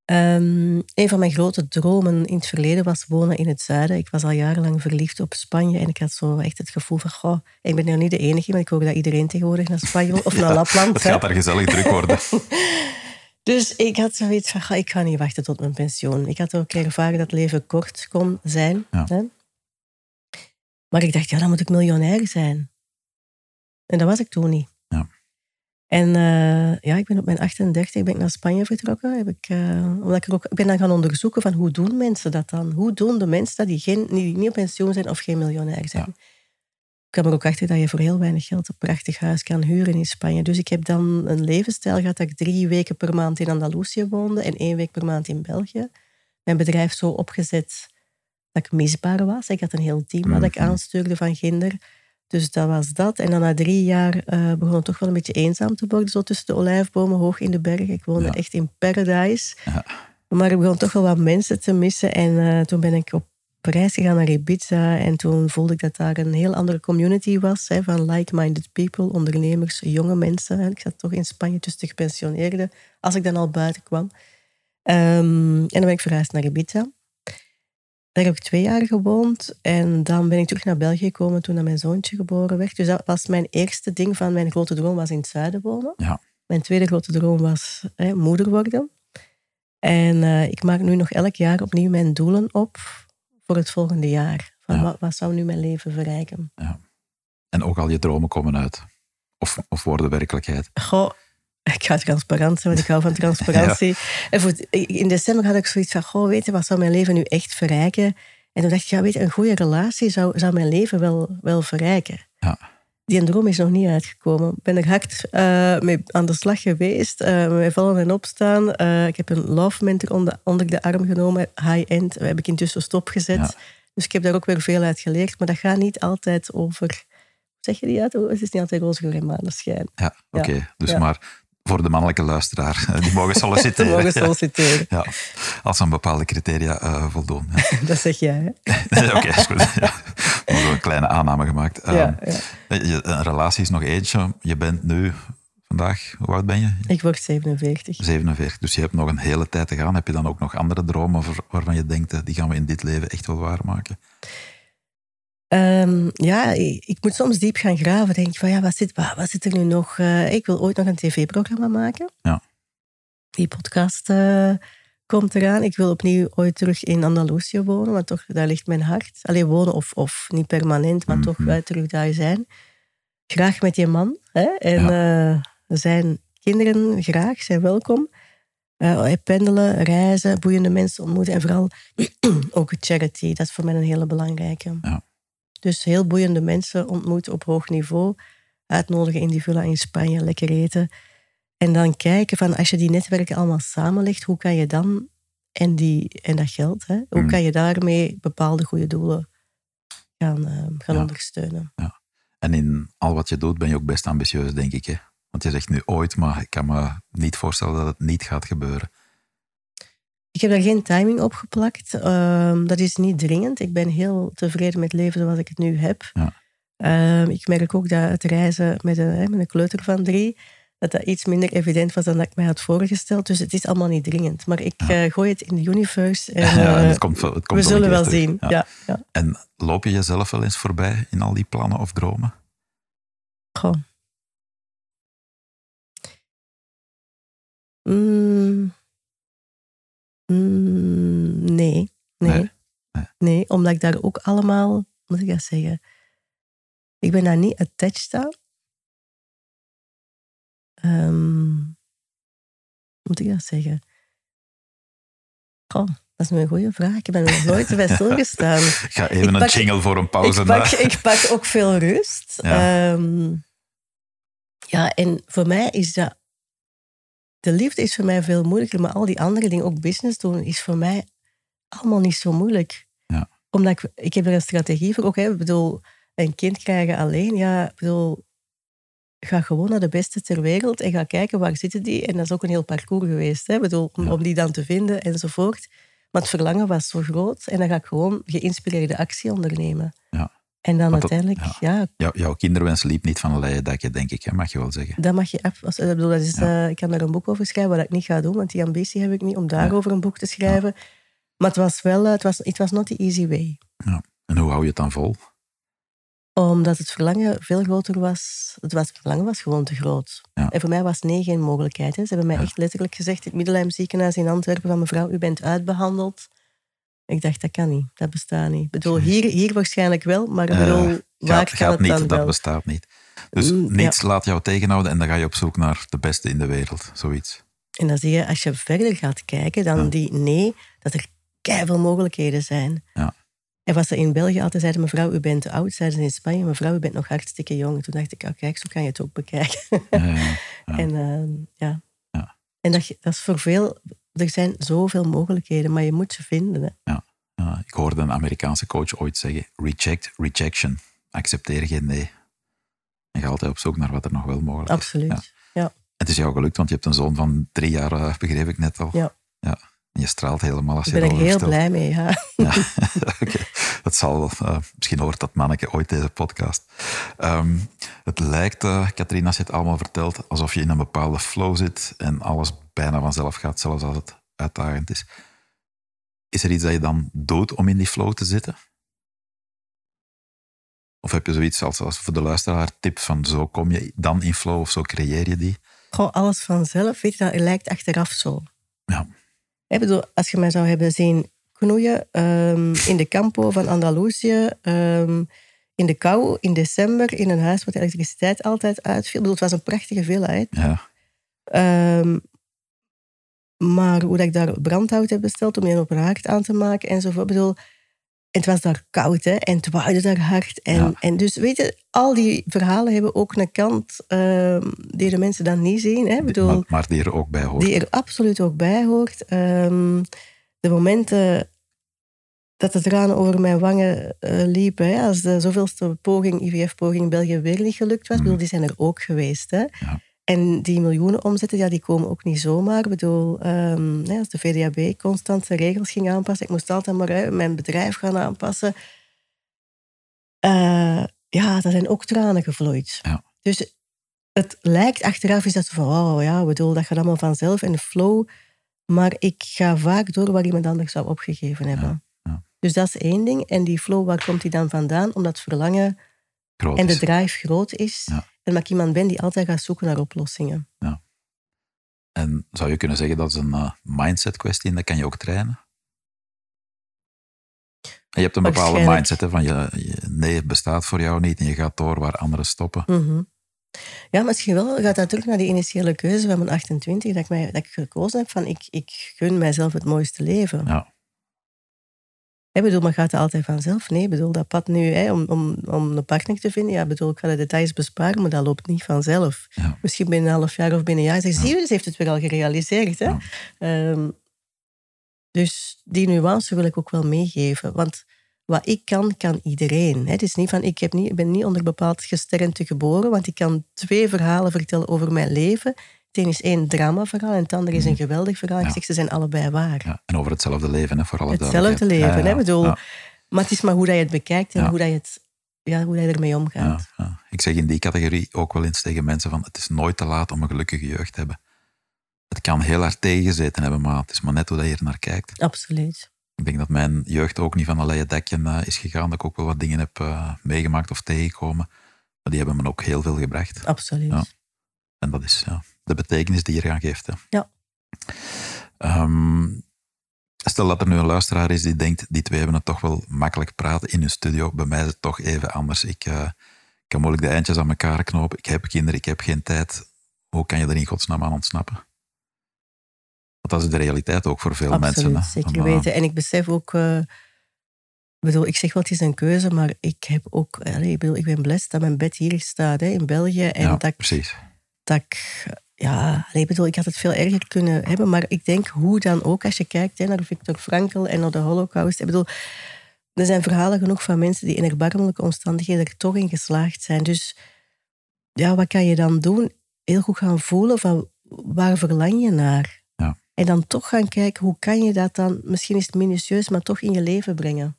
Ehm, een van mijn grote dromen in het verleden was wonen in het zuiden. Ik was al jarenlang verliefd op Spanje en ik had zo echt het gevoel van, goh, ik ben er niet de enige, maar ik hoor dat iedereen tegenwoordig naar Spanje of naar Lapland. Het hè. gaat daar gezellig druk worden. Dus ik had zoiets van, "Ga, ik ga niet wachten tot mijn pensioen. Ik had ook ervaren dat leven kort kon zijn. Ja. Hè? Maar ik dacht, ja, dan moet ik miljonair zijn. En dat was ik toen niet. En eh, ja, ik ben op mijn 38 ben ik naar Spanje vertrokken. Heb ik, eh, omdat ik, er ook, ik ben dan gaan onderzoeken van hoe doen mensen dat dan? Hoe doen de mensen dat die, geen, die niet op pensioen zijn of geen miljonair zijn? Ik kwam er ook achter dat je voor heel weinig geld een prachtig huis kan huren in Spanje. Dus ik heb dan een levensstijl gehad dat ik drie weken per maand in Andalusië woonde en één week per maand in België. Mijn bedrijf zo opgezet dat ik misbaar was. Ik had een heel team dat ik Mhm. aanstuurde van ginder. Dus dat was dat. En dan na drie jaar eh, begon het toch wel een beetje eenzaam te worden. Zo tussen de olijfbomen hoog in de bergen. Ik woonde Ja. echt in paradise. Ja. Maar ik begon toch wel wat mensen te missen. En eh, toen ben ik op reis gegaan naar Ibiza. En toen voelde ik dat daar een heel andere community was. Hè, van like-minded people, ondernemers, jonge mensen. En ik zat toch in Spanje tussen de gepensioneerden. Als ik dan al buiten kwam. Ehm, en dan ben ik verhuisd naar Ibiza. Daar heb ik twee jaar gewoond. En dan ben ik terug naar België gekomen toen mijn zoontje geboren werd. Dus dat was mijn eerste ding van mijn grote droom was in het zuiden wonen. Ja. Mijn tweede grote droom was hè, moeder worden. En eh, ik maak nu nog elk jaar opnieuw mijn doelen op voor het volgende jaar. Van Ja. wat, wat zou nu mijn leven verrijken? En ook al je dromen komen uit. Of, of worden werkelijkheid. Goh, Ik ga transparant zijn, want ik hou van transparantie. En voor, in december had ik zoiets van, goh, weet je, wat zou mijn leven nu echt verrijken? En toen dacht ik, ja, weet je, een goede relatie zou, zou mijn leven wel, wel verrijken. Ja. Die droom is nog niet uitgekomen. Ik ben er hard uh, mee aan de slag geweest. Uh, met vallen en opstaan. Uh, ik heb een love mentor onder, onder de arm genomen. High-end. Dat heb ik intussen stopgezet. Ja. Dus ik heb daar ook weer veel uit geleerd. Maar dat gaat niet altijd over... Zeg je die uit? Het is niet altijd roze geur en maneschijn. Ja, oké. Okay. Dus maar voor de mannelijke luisteraar. Die mogen solliciteren. mogen solliciteren. Ja, als ze aan bepaalde criteria uh, voldoen. Ja. Dat zeg jij? Oké, okay, is goed. Ja. We hebben een kleine aanname gemaakt. Ja, um, ja. Een relatie is nog eentje. Je bent nu vandaag, hoe oud ben je? Ik word 47. 47, dus je hebt nog een hele tijd te gaan. Heb je dan ook nog andere dromen waarvan je denkt, die gaan we in dit leven echt wel waarmaken? Um, ja, ik moet soms diep gaan graven. Denk van, ja, wat zit, wat, wat zit er nu nog? Uh, ik wil ooit nog een tv-programma maken. Ja. Die podcast uh, komt eraan. Ik wil opnieuw ooit terug in Andalusië wonen, want toch, daar ligt mijn hart. Alleen wonen of, of niet permanent, maar mm -hmm. toch uh, terug daar zijn. Graag met je man. Hè? En ja. zijn kinderen graag, zijn welkom. pendelen, reizen, boeiende mensen ontmoeten en vooral ook charity. Dat is voor mij een hele belangrijke. Ja. Dus heel boeiende mensen ontmoeten op hoog niveau. Uitnodigen in die villa in Spanje, lekker eten. En dan kijken van als je die netwerken allemaal samenlegt, hoe kan je dan, en, die, en dat geld, hè, hoe kan je daarmee bepaalde goede doelen gaan, uh, gaan ja. ondersteunen. Ja. En in al wat je doet ben je ook best ambitieus, denk ik. Hè? Want je zegt nu ooit, maar ik kan me niet voorstellen dat het niet gaat gebeuren. Ik heb daar geen timing op geplakt. Um, dat is niet dringend. Ik ben heel tevreden met het leven zoals ik het nu heb. Ja. Um, ik merk ook dat het reizen met een, met een kleuter van drie, dat dat iets minder evident was dan dat ik mij had voorgesteld. Dus het is allemaal niet dringend. Maar ik ja. uh, gooi het in de universe en ja, uh, het komt, het komt we zullen wel terug. zien. Ja. Ja, En loop je jezelf wel eens voorbij in al die plannen of dromen? Goh. Mm. Mm, nee. Nee. Nee. omdat ik daar ook allemaal, hoe moet ik dat zeggen? Ik ben daar niet attached aan. Um, moet ik dat zeggen? Goh, dat is een goede vraag. Ik ben er nog nooit bij stilgestaan. Ik ga even een jingle voor een pauze. Ik pak, ik pak ook veel rust. Ja. Um, ja, en voor mij is dat de liefde is voor mij veel moeilijker, maar al die andere dingen, ook business doen, is voor mij allemaal niet zo moeilijk. Ja. Omdat ik, ik heb er een strategie voor. Ook, hè, ik bedoel, een kind krijgen alleen, ja, ik bedoel, ga gewoon naar de beste ter wereld en ga kijken waar zitten die. En dat is ook een heel parcours geweest, hè, bedoel, om, Ja. om die dan te vinden enzovoort. Maar het verlangen was zo groot en dan ga ik gewoon geïnspireerde actie ondernemen. Ja. En dan dat- uiteindelijk, ja, Jou, jouw kinderwens liep niet van een leien dakje, denk ik, hè? mag je wel zeggen. Dat mag je af. Als, ik bedoel, dat is, Ja. eh, ik kan daar een boek over schrijven, wat ik niet ga doen, want die ambitie heb ik niet om daarover een boek te schrijven. Maar het was wel, eh, het was, it was not the easy way. En hoe hou je het dan vol? Omdat het verlangen veel groter was. Het, was, het verlangen was gewoon te groot. Ja. En voor mij was nee geen mogelijkheid. Hè. Ze hebben mij Ja. echt letterlijk gezegd in het Middelheim ziekenhuis in Antwerpen van mevrouw, u bent uitbehandeld. Ik dacht, dat kan niet. Dat bestaat niet. Ik bedoel, hier, hier waarschijnlijk wel, maar ik Eh, bedoel, waar Gaat, kan gaat het niet, dan dat wel? bestaat niet. Dus Mm, niets laat jou tegenhouden en dan ga je op zoek naar de beste in de wereld, zoiets. En dan zie je, als je verder gaat kijken, dan Ja. die nee, dat er veel mogelijkheden zijn. Ja. En wat ze in België altijd zeiden, mevrouw, u bent te oud. Zeiden ze in Spanje, mevrouw, u bent nog hartstikke jong. Toen dacht ik, oh, kijk, zo kan je het ook bekijken. Ja. En ehm, ja. Ja. En dat, dat is voor veel... Er zijn zoveel mogelijkheden, maar je moet ze vinden. Hè. Ja, ik hoorde een Amerikaanse coach ooit zeggen: reject rejection. Accepteer geen nee. En ga altijd op zoek naar wat er nog wel mogelijk is. Absoluut. Ja. Ja. Het is jou gelukt, want je hebt een zoon van drie jaar, eh, begreep ik net al. Ja. En je straalt helemaal als Ik je ben er heel vertelt. blij mee, ja. Ja, oké. Dat zal, eh, misschien hoort dat manneke ooit deze podcast. Ehm, het lijkt, eh Katrien, als je het allemaal vertelt, alsof je in een bepaalde flow zit en alles bijna vanzelf gaat, zelfs als het uitdagend is. Is er iets dat je dan doet om in die flow te zitten? Of heb je zoiets als, als voor de luisteraar tip van zo kom je dan in flow of zo creëer je die? Goh, alles vanzelf, weet je, dat lijkt achteraf zo. Ja. Ik bedoel, als je mij zou hebben zien knoeien ehm, in de campo van Andalusië, ehm, in de kou, in december, in een huis waar de elektriciteit altijd uitviel. Ik bedoel, het was een prachtige villa. Hè. Ja, Ehm, maar hoe dat ik daar brandhout heb besteld om je op haard aan te maken enzovoort. Bedoel, en het was daar koud hè, en het waaide daar hard. En, Ja. en dus weet je, al die verhalen hebben ook een kant ehm, die de mensen dan niet zien. Hè. Bedoel, Maar, maar die er ook bij hoort. die er absoluut ook bij hoort. Ehm, de momenten dat de tranen over mijn wangen eh, liepen, hè, als de zoveelste poging, IVF-poging in België weer niet gelukt was, bedoel, die zijn er ook geweest. Hè. Ja. En die miljoenen omzetten, ja, die komen ook niet zomaar. Ik bedoel, ehm, hè, als de VDAB constant zijn regels ging aanpassen, ik moest altijd maar mijn bedrijf gaan aanpassen. Eh, ja, daar zijn ook tranen gevloeid. Ja. Dus het lijkt achteraf is dat van, oh ja, bedoel, dat gaat allemaal vanzelf en de flow. Maar ik ga vaak door waar iemand anders zou opgegeven hebben. ja. Dus dat is één ding. En die flow, waar komt die dan vandaan? Omdat het verlangen Groot en de is. drive groot is. Ja. En dat ik iemand ben die altijd gaat zoeken naar oplossingen. En zou je kunnen zeggen dat is een eh, mindset kwestie en dat kan je ook trainen? En je hebt een bepaalde mindset hè, van je, je- nee, het bestaat voor jou niet en je gaat door waar anderen stoppen. Mhm. Ja, misschien wel gaat dat terug naar die initiële keuze van mijn 28, dat ik, mij, dat ik gekozen heb van ik, ik gun mijzelf het mooiste leven. Ja. Ik bedoel, maar gaat het altijd vanzelf? Nee, bedoel, dat pad nu hè, om, om, om een partner te vinden, ja, ik bedoel, ik ga de details besparen, maar dat loopt niet vanzelf. Ja. Misschien binnen een half jaar of binnen een jaar zeg zie je, ze heeft het weer al gerealiseerd. Hè? Ja. Ehm, dus die nuance wil ik ook wel meegeven, want wat ik kan, kan iedereen. Hè. Het is niet van, ik, heb niet, ik ben niet onder bepaald gesternte geboren, want ik kan twee verhalen vertellen over mijn leven. Een is één dramaverhaal en het andere is een geweldig verhaal. Ik zeg, ze zijn allebei waar. Ja, en over hetzelfde leven, hè, voor alle Hetzelfde leven, hè? bedoel, Maar het is maar hoe dat je het bekijkt en hoe, dat je het, ja, hoe dat je ermee omgaat. Ik zeg in die categorie ook wel eens tegen mensen van het is nooit te laat om een gelukkige jeugd te hebben. Het kan heel hard tegengezeten hebben, maar het is maar net hoe dat je er naar kijkt. Absoluut. Ik denk dat mijn jeugd ook niet van een leien dekje eh, is gegaan. Dat ik ook wel wat dingen heb eh, meegemaakt of tegengekomen. Maar die hebben me ook heel veel gebracht. Absoluut. Ja. En dat is ja, de betekenis die je eraan geeft. Hè. Ja. Ehm, stel dat er nu een luisteraar is die denkt, die twee hebben het toch wel makkelijk praten in hun studio. Bij mij is het toch even anders. Ik eh, kan moeilijk de eindjes aan elkaar knopen. Ik heb kinderen, ik heb geen tijd. Hoe kan je er in godsnaam aan ontsnappen? Want dat is de realiteit ook voor veel Absoluut, mensen. hè. zeker weten. En ik besef ook... ik bedoel, ik zeg wel, het is een keuze, maar ik heb ook... allee, ik, bedoel, ik ben blessed dat mijn bed hier staat, hè, in België. En ja, dat, ik- precies. dat ik... Ja, ik bedoel, ik had het veel erger kunnen hebben. Maar ik denk, hoe dan ook, als je kijkt hè, naar Viktor Frankl en naar de holocaust. Ik bedoel, er zijn verhalen genoeg van mensen die in erbarmelijke omstandigheden er toch in geslaagd zijn. Dus ja, wat kan je dan doen? Heel goed gaan voelen van, waar verlang je naar? Ja. En dan toch gaan kijken, hoe kan je dat dan, misschien is het minutieus, maar toch in je leven brengen.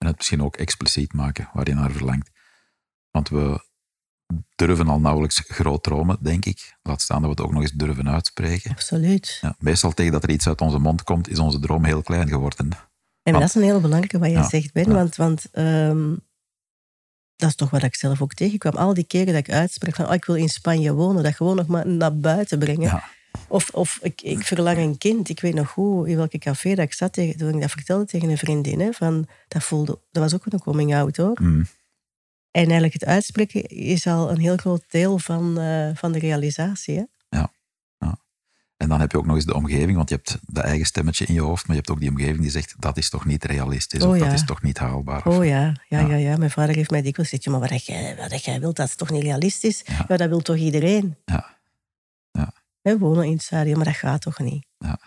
En het misschien ook expliciet maken waar je naar verlangt. Want we durven al nauwelijks groot dromen, denk ik. Laat staan dat we het ook nog eens durven uitspreken. Absoluut. Ja, meestal tegen dat er iets uit onze mond komt, is onze droom heel klein geworden. En Want- dat is een hele belangrijke wat je Ja, zegt, Ben. ja. Want, want ehm, dat is toch wat ik zelf ook tegenkwam. Al die keren dat ik uitspreek van oh, ik wil in Spanje wonen, dat gewoon nog maar naar buiten brengen. Of, of ik, ik verlang een kind. Ik weet nog hoe, in welke café dat ik zat toen ik dat vertelde tegen een vriendin. Hè, van, dat, voelde, dat was ook een coming out hoor. mm, En eigenlijk het uitspreken is al een heel groot deel van, eh, van de realisatie. Hè? En dan heb je ook nog eens de omgeving, want je hebt de eigen stemmetje in je hoofd, maar je hebt ook die omgeving die zegt dat is toch niet realistisch Oh of ja. dat is toch niet haalbaar. of- Oh ja, ja, Ja. ja. ja. Mijn vader heeft mij dikwijls gezegd, "Ja, maar wat jij, wat jij wilt, dat is toch niet realistisch? Ja. Ja, dat wil toch iedereen? Ja. Ja. We wonen in het stadion, maar dat gaat toch niet? Ja.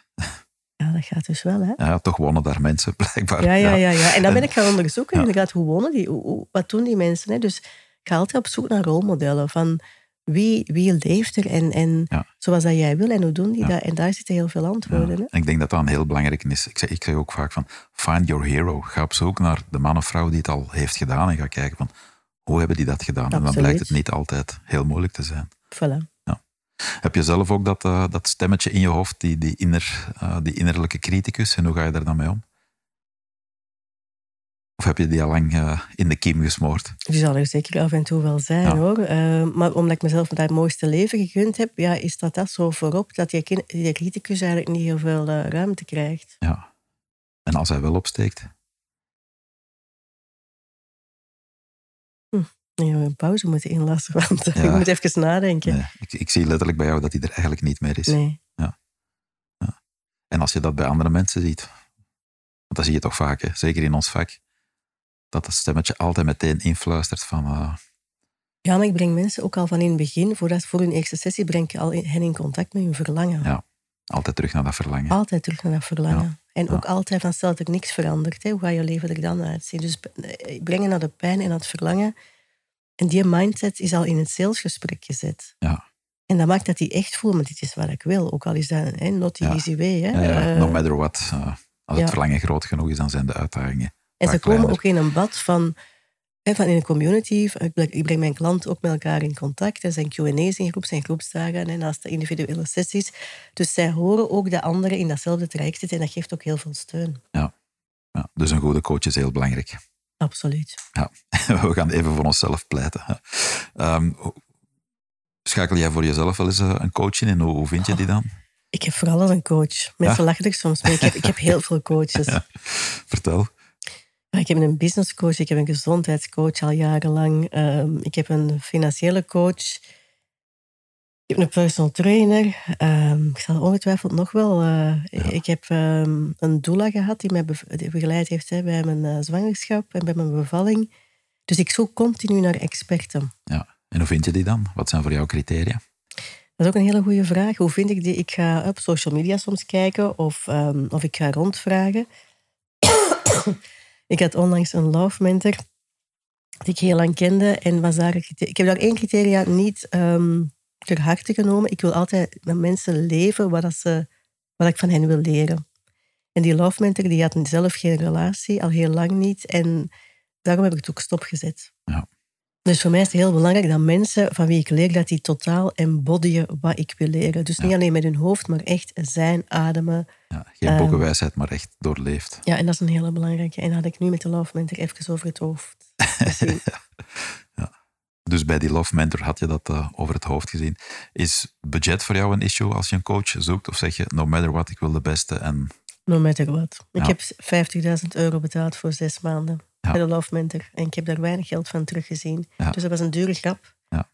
Ja, dat gaat dus wel, hè? Ja, toch wonen daar mensen, blijkbaar. Ja, ja, ja. ja. En dan ben ik gaan onderzoeken, Ja. inderdaad, hoe wonen die? Hoe, wat doen die mensen? Hè? Dus ik ga altijd op zoek naar rolmodellen van wie, wie leeft er en, en Ja. zoals dat jij wil en hoe doen die dat? En daar zitten heel veel antwoorden. Hè? En ik denk dat dat een heel belangrijk is. Ik zeg, ik zeg ook vaak van, find your hero. Ga op zoek naar de man of vrouw die het al heeft gedaan en ga kijken van, hoe hebben die dat gedaan? En dan blijkt het niet altijd heel moeilijk te zijn. Voilà. Heb je zelf ook dat, eh, dat stemmetje in je hoofd, die, die, inner, eh, die innerlijke criticus, en hoe ga je daar dan mee om? Of heb je die al lang eh, in de kiem gesmoord? Die zal er zeker af en toe wel zijn, Ja. hoor. Maar omdat ik mezelf dat mooiste leven gegund heb, ja, is dat dat zo voorop, dat die, kin- die criticus eigenlijk niet heel veel ruimte krijgt. Ja. En als hij wel opsteekt? Ja, we een pauze moeten inlassen, want ik moet even nadenken. Nee, ik, ik, zie letterlijk bij jou dat hij er eigenlijk niet meer is. Nee. Ja. ja. En als je dat bij andere mensen ziet, want dat zie je toch vaak, hè? zeker in ons vak, dat dat stemmetje altijd meteen influistert van... Uh... Ja, maar ik breng mensen ook al van in het begin, voordat, voor hun eerste sessie, breng ik al hen in contact met hun verlangen. Ja, altijd terug naar dat verlangen. Altijd terug naar dat verlangen. En ook altijd van, stel dat er niks verandert, hè, hoe gaat je leven er dan uitzien? Dus eh, brengen naar de pijn en het verlangen. En die mindset is al in het salesgesprek gezet. Ja. En dat maakt dat hij echt voelt, maar dit is wat ik wil. Ook al is dat not the easy way. Hè. Ja, no matter what. Uh, als het verlangen groot genoeg is, dan zijn de uitdagingen En ze komen ook in een bad van, hè, van in een community. Ik breng mijn klanten ook met elkaar in contact. Er zijn Q&A's in groep, zijn groepsdagen en naast de individuele sessies. Dus zij horen ook de anderen in datzelfde traject zitten en dat geeft ook heel veel steun. Ja. ja. Dus een goede coach is heel belangrijk. Absoluut. Ja, we gaan even voor onszelf pleiten. Um, schakel jij voor jezelf wel eens eh, een coach in en hoe, vind je die dan? Ik heb vooral een coach. Mensen ja? lachen er soms mee. Ik heb, ik heb heel veel coaches. Vertel. Ik heb een business coach, ik heb een gezondheidscoach al jarenlang. Um, ik heb een financiële coach. Ik heb een personal trainer. Um, ik zal ongetwijfeld nog wel. Uh, Ik heb um, een doula gehad die mij begeleid heeft hè, bij mijn uh, zwangerschap en bij mijn bevalling. Dus ik zoek continu naar experten. Ja. En hoe vind je die dan? Wat zijn voor jou criteria? Dat is ook een hele goede vraag. Hoe vind ik die? Ik ga op social media soms kijken of, um, of ik ga rondvragen. ik had onlangs een love mentor die ik heel lang kende. En was daar, ik heb daar één criteria niet ter harte genomen. Ik wil altijd met mensen leven wat, ze, wat ik van hen wil leren. En die love mentor die had zelf geen relatie, al heel lang niet. En daarom heb ik het ook stopgezet. Ja. Dus voor mij is het heel belangrijk dat mensen van wie ik leer, dat die totaal embodyen wat ik wil leren. Dus niet alleen met hun hoofd, maar echt zijn, ademen. Ja, geen um, boekenwijsheid, maar echt doorleefd. Ja, en dat is een hele belangrijke. En dat had ik nu met de Love Mentor even over het hoofd. Dus bij die Love Mentor had je dat uh, over het hoofd gezien. Is budget voor jou een issue als je een coach zoekt? Of zeg je, no matter what, ik wil de beste en... No matter what. Ik heb 50.000 euro betaald voor zes maanden ja. bij de Love Mentor. En ik heb daar weinig geld van teruggezien. Ja. Dus dat was een dure grap. Ja.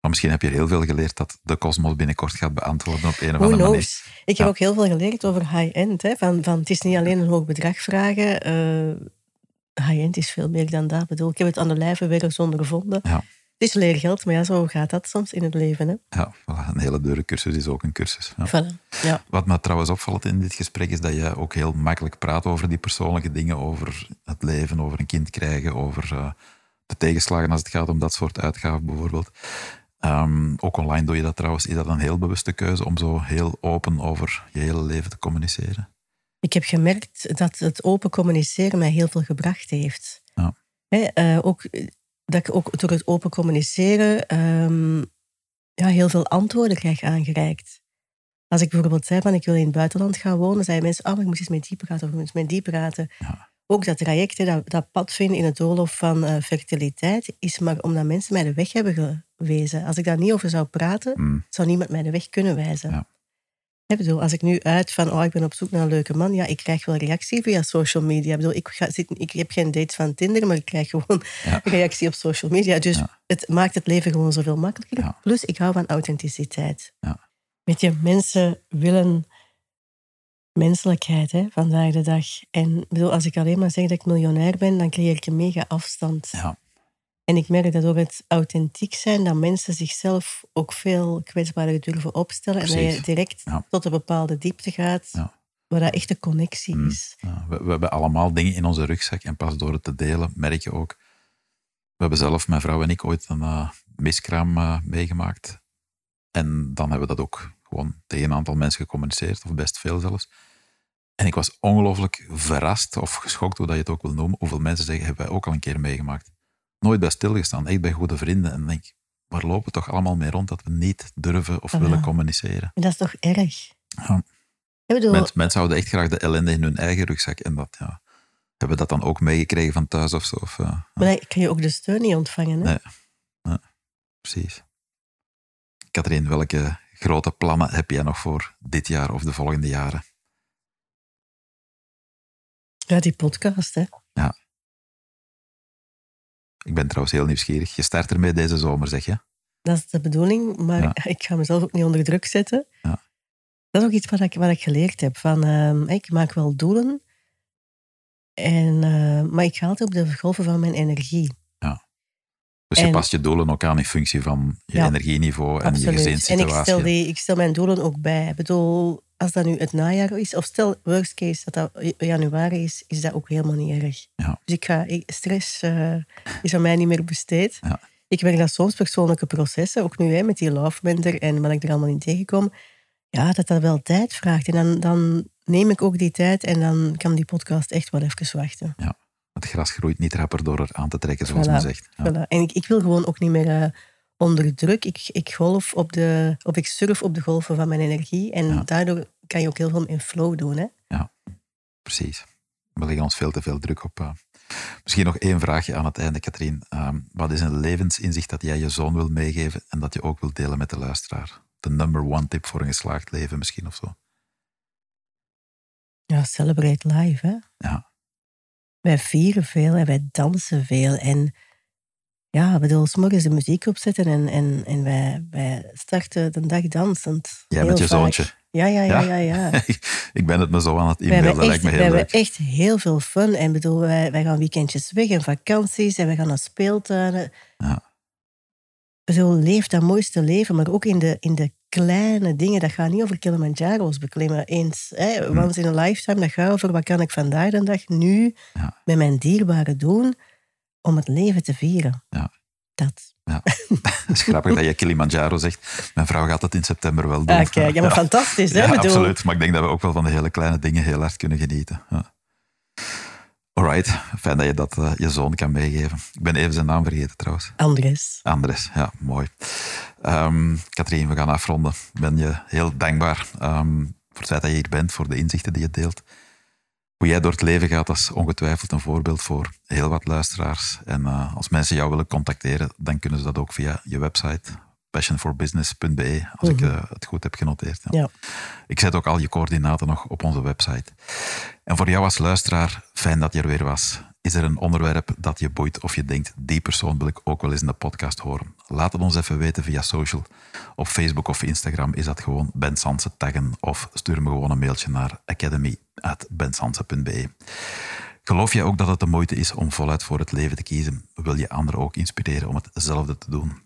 Maar misschien heb je heel veel geleerd dat de kosmos binnenkort gaat beantwoorden op een of andere manier. Ik heb ook heel veel geleerd over high-end. Van, van, het is niet alleen een hoog bedrag vragen. Uh, high-end is veel meer dan dat. Ik, bedoel, ik heb het aan de lijve werk ondervonden. Ja. Het is leergeld, maar ja, zo gaat dat soms in het leven. Hè? Ja, voilà. een hele dure cursus is ook een cursus. Ja. Voilà. Ja. Wat me trouwens opvalt in dit gesprek is dat je ook heel makkelijk praat over die persoonlijke dingen, over het leven, over een kind krijgen, over uh, de tegenslagen als het gaat om dat soort uitgaven bijvoorbeeld. Um, ook online doe je dat trouwens. Is dat een heel bewuste keuze om zo heel open over je hele leven te communiceren? Ik heb gemerkt dat het open communiceren mij heel veel gebracht heeft. Ja. He, uh, ook dat ik ook door het open communiceren um, ja, heel veel antwoorden krijg aangereikt. Als ik bijvoorbeeld zei van ik wil in het buitenland gaan wonen, zeiden mensen, oh, ik moet eens met die praten of ik moet eens met die praten. Ja. Ook dat traject, dat, dat pad vinden in het doolhof van uh, fertiliteit, is maar omdat mensen mij de weg hebben gewezen. Als ik daar niet over zou praten, mm. zou niemand mij de weg kunnen wijzen. Ja. Ik bedoel, als ik nu uit van, oh, ik ben op zoek naar een leuke man, ja, ik krijg wel reactie via social media. Ik, bedoel, ik, ga, zit, ik heb geen dates van Tinder, maar ik krijg gewoon ja. reactie op social media. Dus ja. het maakt het leven gewoon zoveel makkelijker. Ja. Plus, ik hou van authenticiteit. Ja. Weet je, mensen willen menselijkheid hè, vandaag de dag. En bedoel, als ik alleen maar zeg dat ik miljonair ben, dan creëer ik een mega afstand. Ja. En ik merk dat door het authentiek zijn, dat mensen zichzelf ook veel kwetsbaarder durven opstellen. Precies. En dat je direct Ja. tot een bepaalde diepte gaat, Ja. waar dat echt de connectie Mm. is. Ja, we, we hebben allemaal dingen in onze rugzak en pas door het te delen merk je ook. We hebben zelf, mijn vrouw en ik, ooit een uh, miskraam uh, meegemaakt. En dan hebben we dat ook gewoon tegen een aantal mensen gecommuniceerd, of best veel zelfs. En ik was ongelooflijk verrast of geschokt, hoe dat je het ook wil noemen, hoeveel mensen zeggen, hebben wij ook al een keer meegemaakt. Nooit bij stilgestaan, echt bij goede vrienden. En denk waar lopen we toch allemaal mee rond dat we niet durven of willen ja. communiceren? En dat is toch erg? Ja. Bedoel, Mensen, mensen houden echt graag de ellende in hun eigen rugzak. En dat, ja, hebben we dat dan ook meegekregen van thuis of zo? Of, uh, maar dan kan je ook de steun niet ontvangen. Hè? Nee. Ja, precies. Katrien, welke grote plannen heb jij nog voor dit jaar of de volgende jaren? Ja, die podcast, hè. Ik ben trouwens heel nieuwsgierig. Je start ermee deze zomer, zeg je? Dat is de bedoeling, maar Ja. ik ga mezelf ook niet onder druk zetten. Ja. Dat is ook iets wat ik, wat ik geleerd heb. Van, ehm, ik maak wel doelen, en, eh, maar ik ga altijd op de golven van mijn energie. Dus je past je doelen ook aan in functie van je Ja, energieniveau en je Absoluut. En gezinssituatie. ik stel, die, ik stel mijn doelen ook bij. Ik bedoel, als dat nu het najaar is, of stel worst case dat dat januari is, is dat ook helemaal niet erg. Ja. Dus ik ga, stress eh, is aan mij niet meer besteed. Ja. Ik werk dan soms persoonlijke processen, ook nu hè, met die love en wat ik er allemaal in tegenkom. Ja, dat dat wel tijd vraagt. En dan, dan neem ik ook die tijd en dan kan die podcast echt wel even wachten. Het gras groeit niet rapper door er aan te trekken, zoals Voilà. men zegt. Ja. Voilà. En ik, ik wil gewoon ook niet meer eh, onder druk. Ik, ik golf op de, of ik surf op de golven van mijn energie. En Ja. daardoor kan je ook heel veel in flow doen. Hè? Precies. We leggen ons veel te veel druk op. eh. Misschien nog één vraagje aan het einde, Katrien. Ehm, wat is een levensinzicht dat jij je zoon wil meegeven en dat je ook wilt delen met de luisteraar? De number one tip voor een geslaagd leven misschien of zo? Ja, celebrate life. Hè? Ja. Wij vieren veel en wij dansen veel. En ja, bedoel, 's morgens de muziek opzetten en, en, en wij, wij starten de dag dansend. Jij met je vaak. zoontje. Ja, ja, ja. Ja? ja, ja. ik ben het me zo aan het We hebben, inbeelden, lijkt me we heel hebben leuk. echt heel veel fun. En bedoel, wij, wij gaan weekendjes weg en vakanties en we gaan naar speeltuinen. Ja. Bedoel, leef dat mooiste leven, maar ook in de, in de kleine dingen. Dat gaat niet over Kilimanjaro's beklimmen eens. Hè, Hm. Once in a lifetime, dat gaat over wat kan ik vandaag de dag nu Ja. met mijn dierbaren doen om het leven te vieren. Ja. Dat. Het is grappig dat je Kilimanjaro zegt. Mijn vrouw gaat het in september wel doen. Ah, ja, maar fantastisch. Hè? Ja, bedoel, absoluut. Maar ik denk dat we ook wel van de hele kleine dingen heel hard kunnen genieten. Ja. Alright, fijn dat je dat eh, je zoon kan meegeven. Ik ben even zijn naam vergeten trouwens. Andres. Andres, ja, mooi. Ehm Katrien, we gaan afronden. Ik ben je heel dankbaar ehm, voor het feit dat je hier bent, voor de inzichten die je deelt. Hoe jij door het leven gaat, dat is ongetwijfeld een voorbeeld voor heel wat luisteraars. En eh, als mensen jou willen contacteren, dan kunnen ze dat ook via je website, passionforbusiness.be, als ik Mhm. eh, het goed heb genoteerd. Ja. Ja. Ik zet ook al je coördinaten nog op onze website. En voor jou als luisteraar, fijn dat je er weer was. Is er een onderwerp dat je boeit of je denkt, die persoon wil ik ook wel eens in de podcast horen? Laat het ons even weten via social. Op Facebook of Instagram is dat gewoon Ben Sansen taggen of stuur me gewoon een mailtje naar academy.bensansen.be. Geloof jij ook dat het de moeite is om voluit voor het leven te kiezen? Wil je anderen ook inspireren om hetzelfde te doen?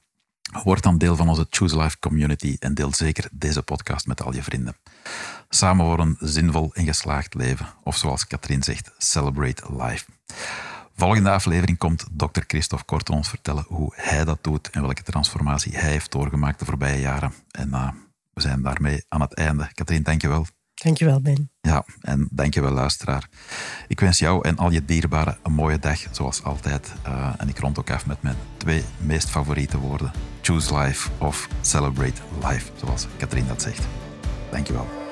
Word dan deel van onze Choose Life community en deel zeker deze podcast met al je vrienden. Samen voor een zinvol en geslaagd leven. Of zoals Katrien zegt, celebrate life. Volgende aflevering komt Dr. Christophe Korten ons vertellen hoe hij dat doet en welke transformatie hij heeft doorgemaakt de voorbije jaren. En uh, we zijn daarmee aan het einde. Katrien, dankjewel. Dankjewel, Ben. Ja, en dankjewel luisteraar. Ik wens jou en al je dierbaren een mooie dag, zoals altijd. Uh, en ik rond ook af met mijn twee meest favoriete woorden. Choose life of celebrate life, zoals Katrien dat zegt. Dankjewel.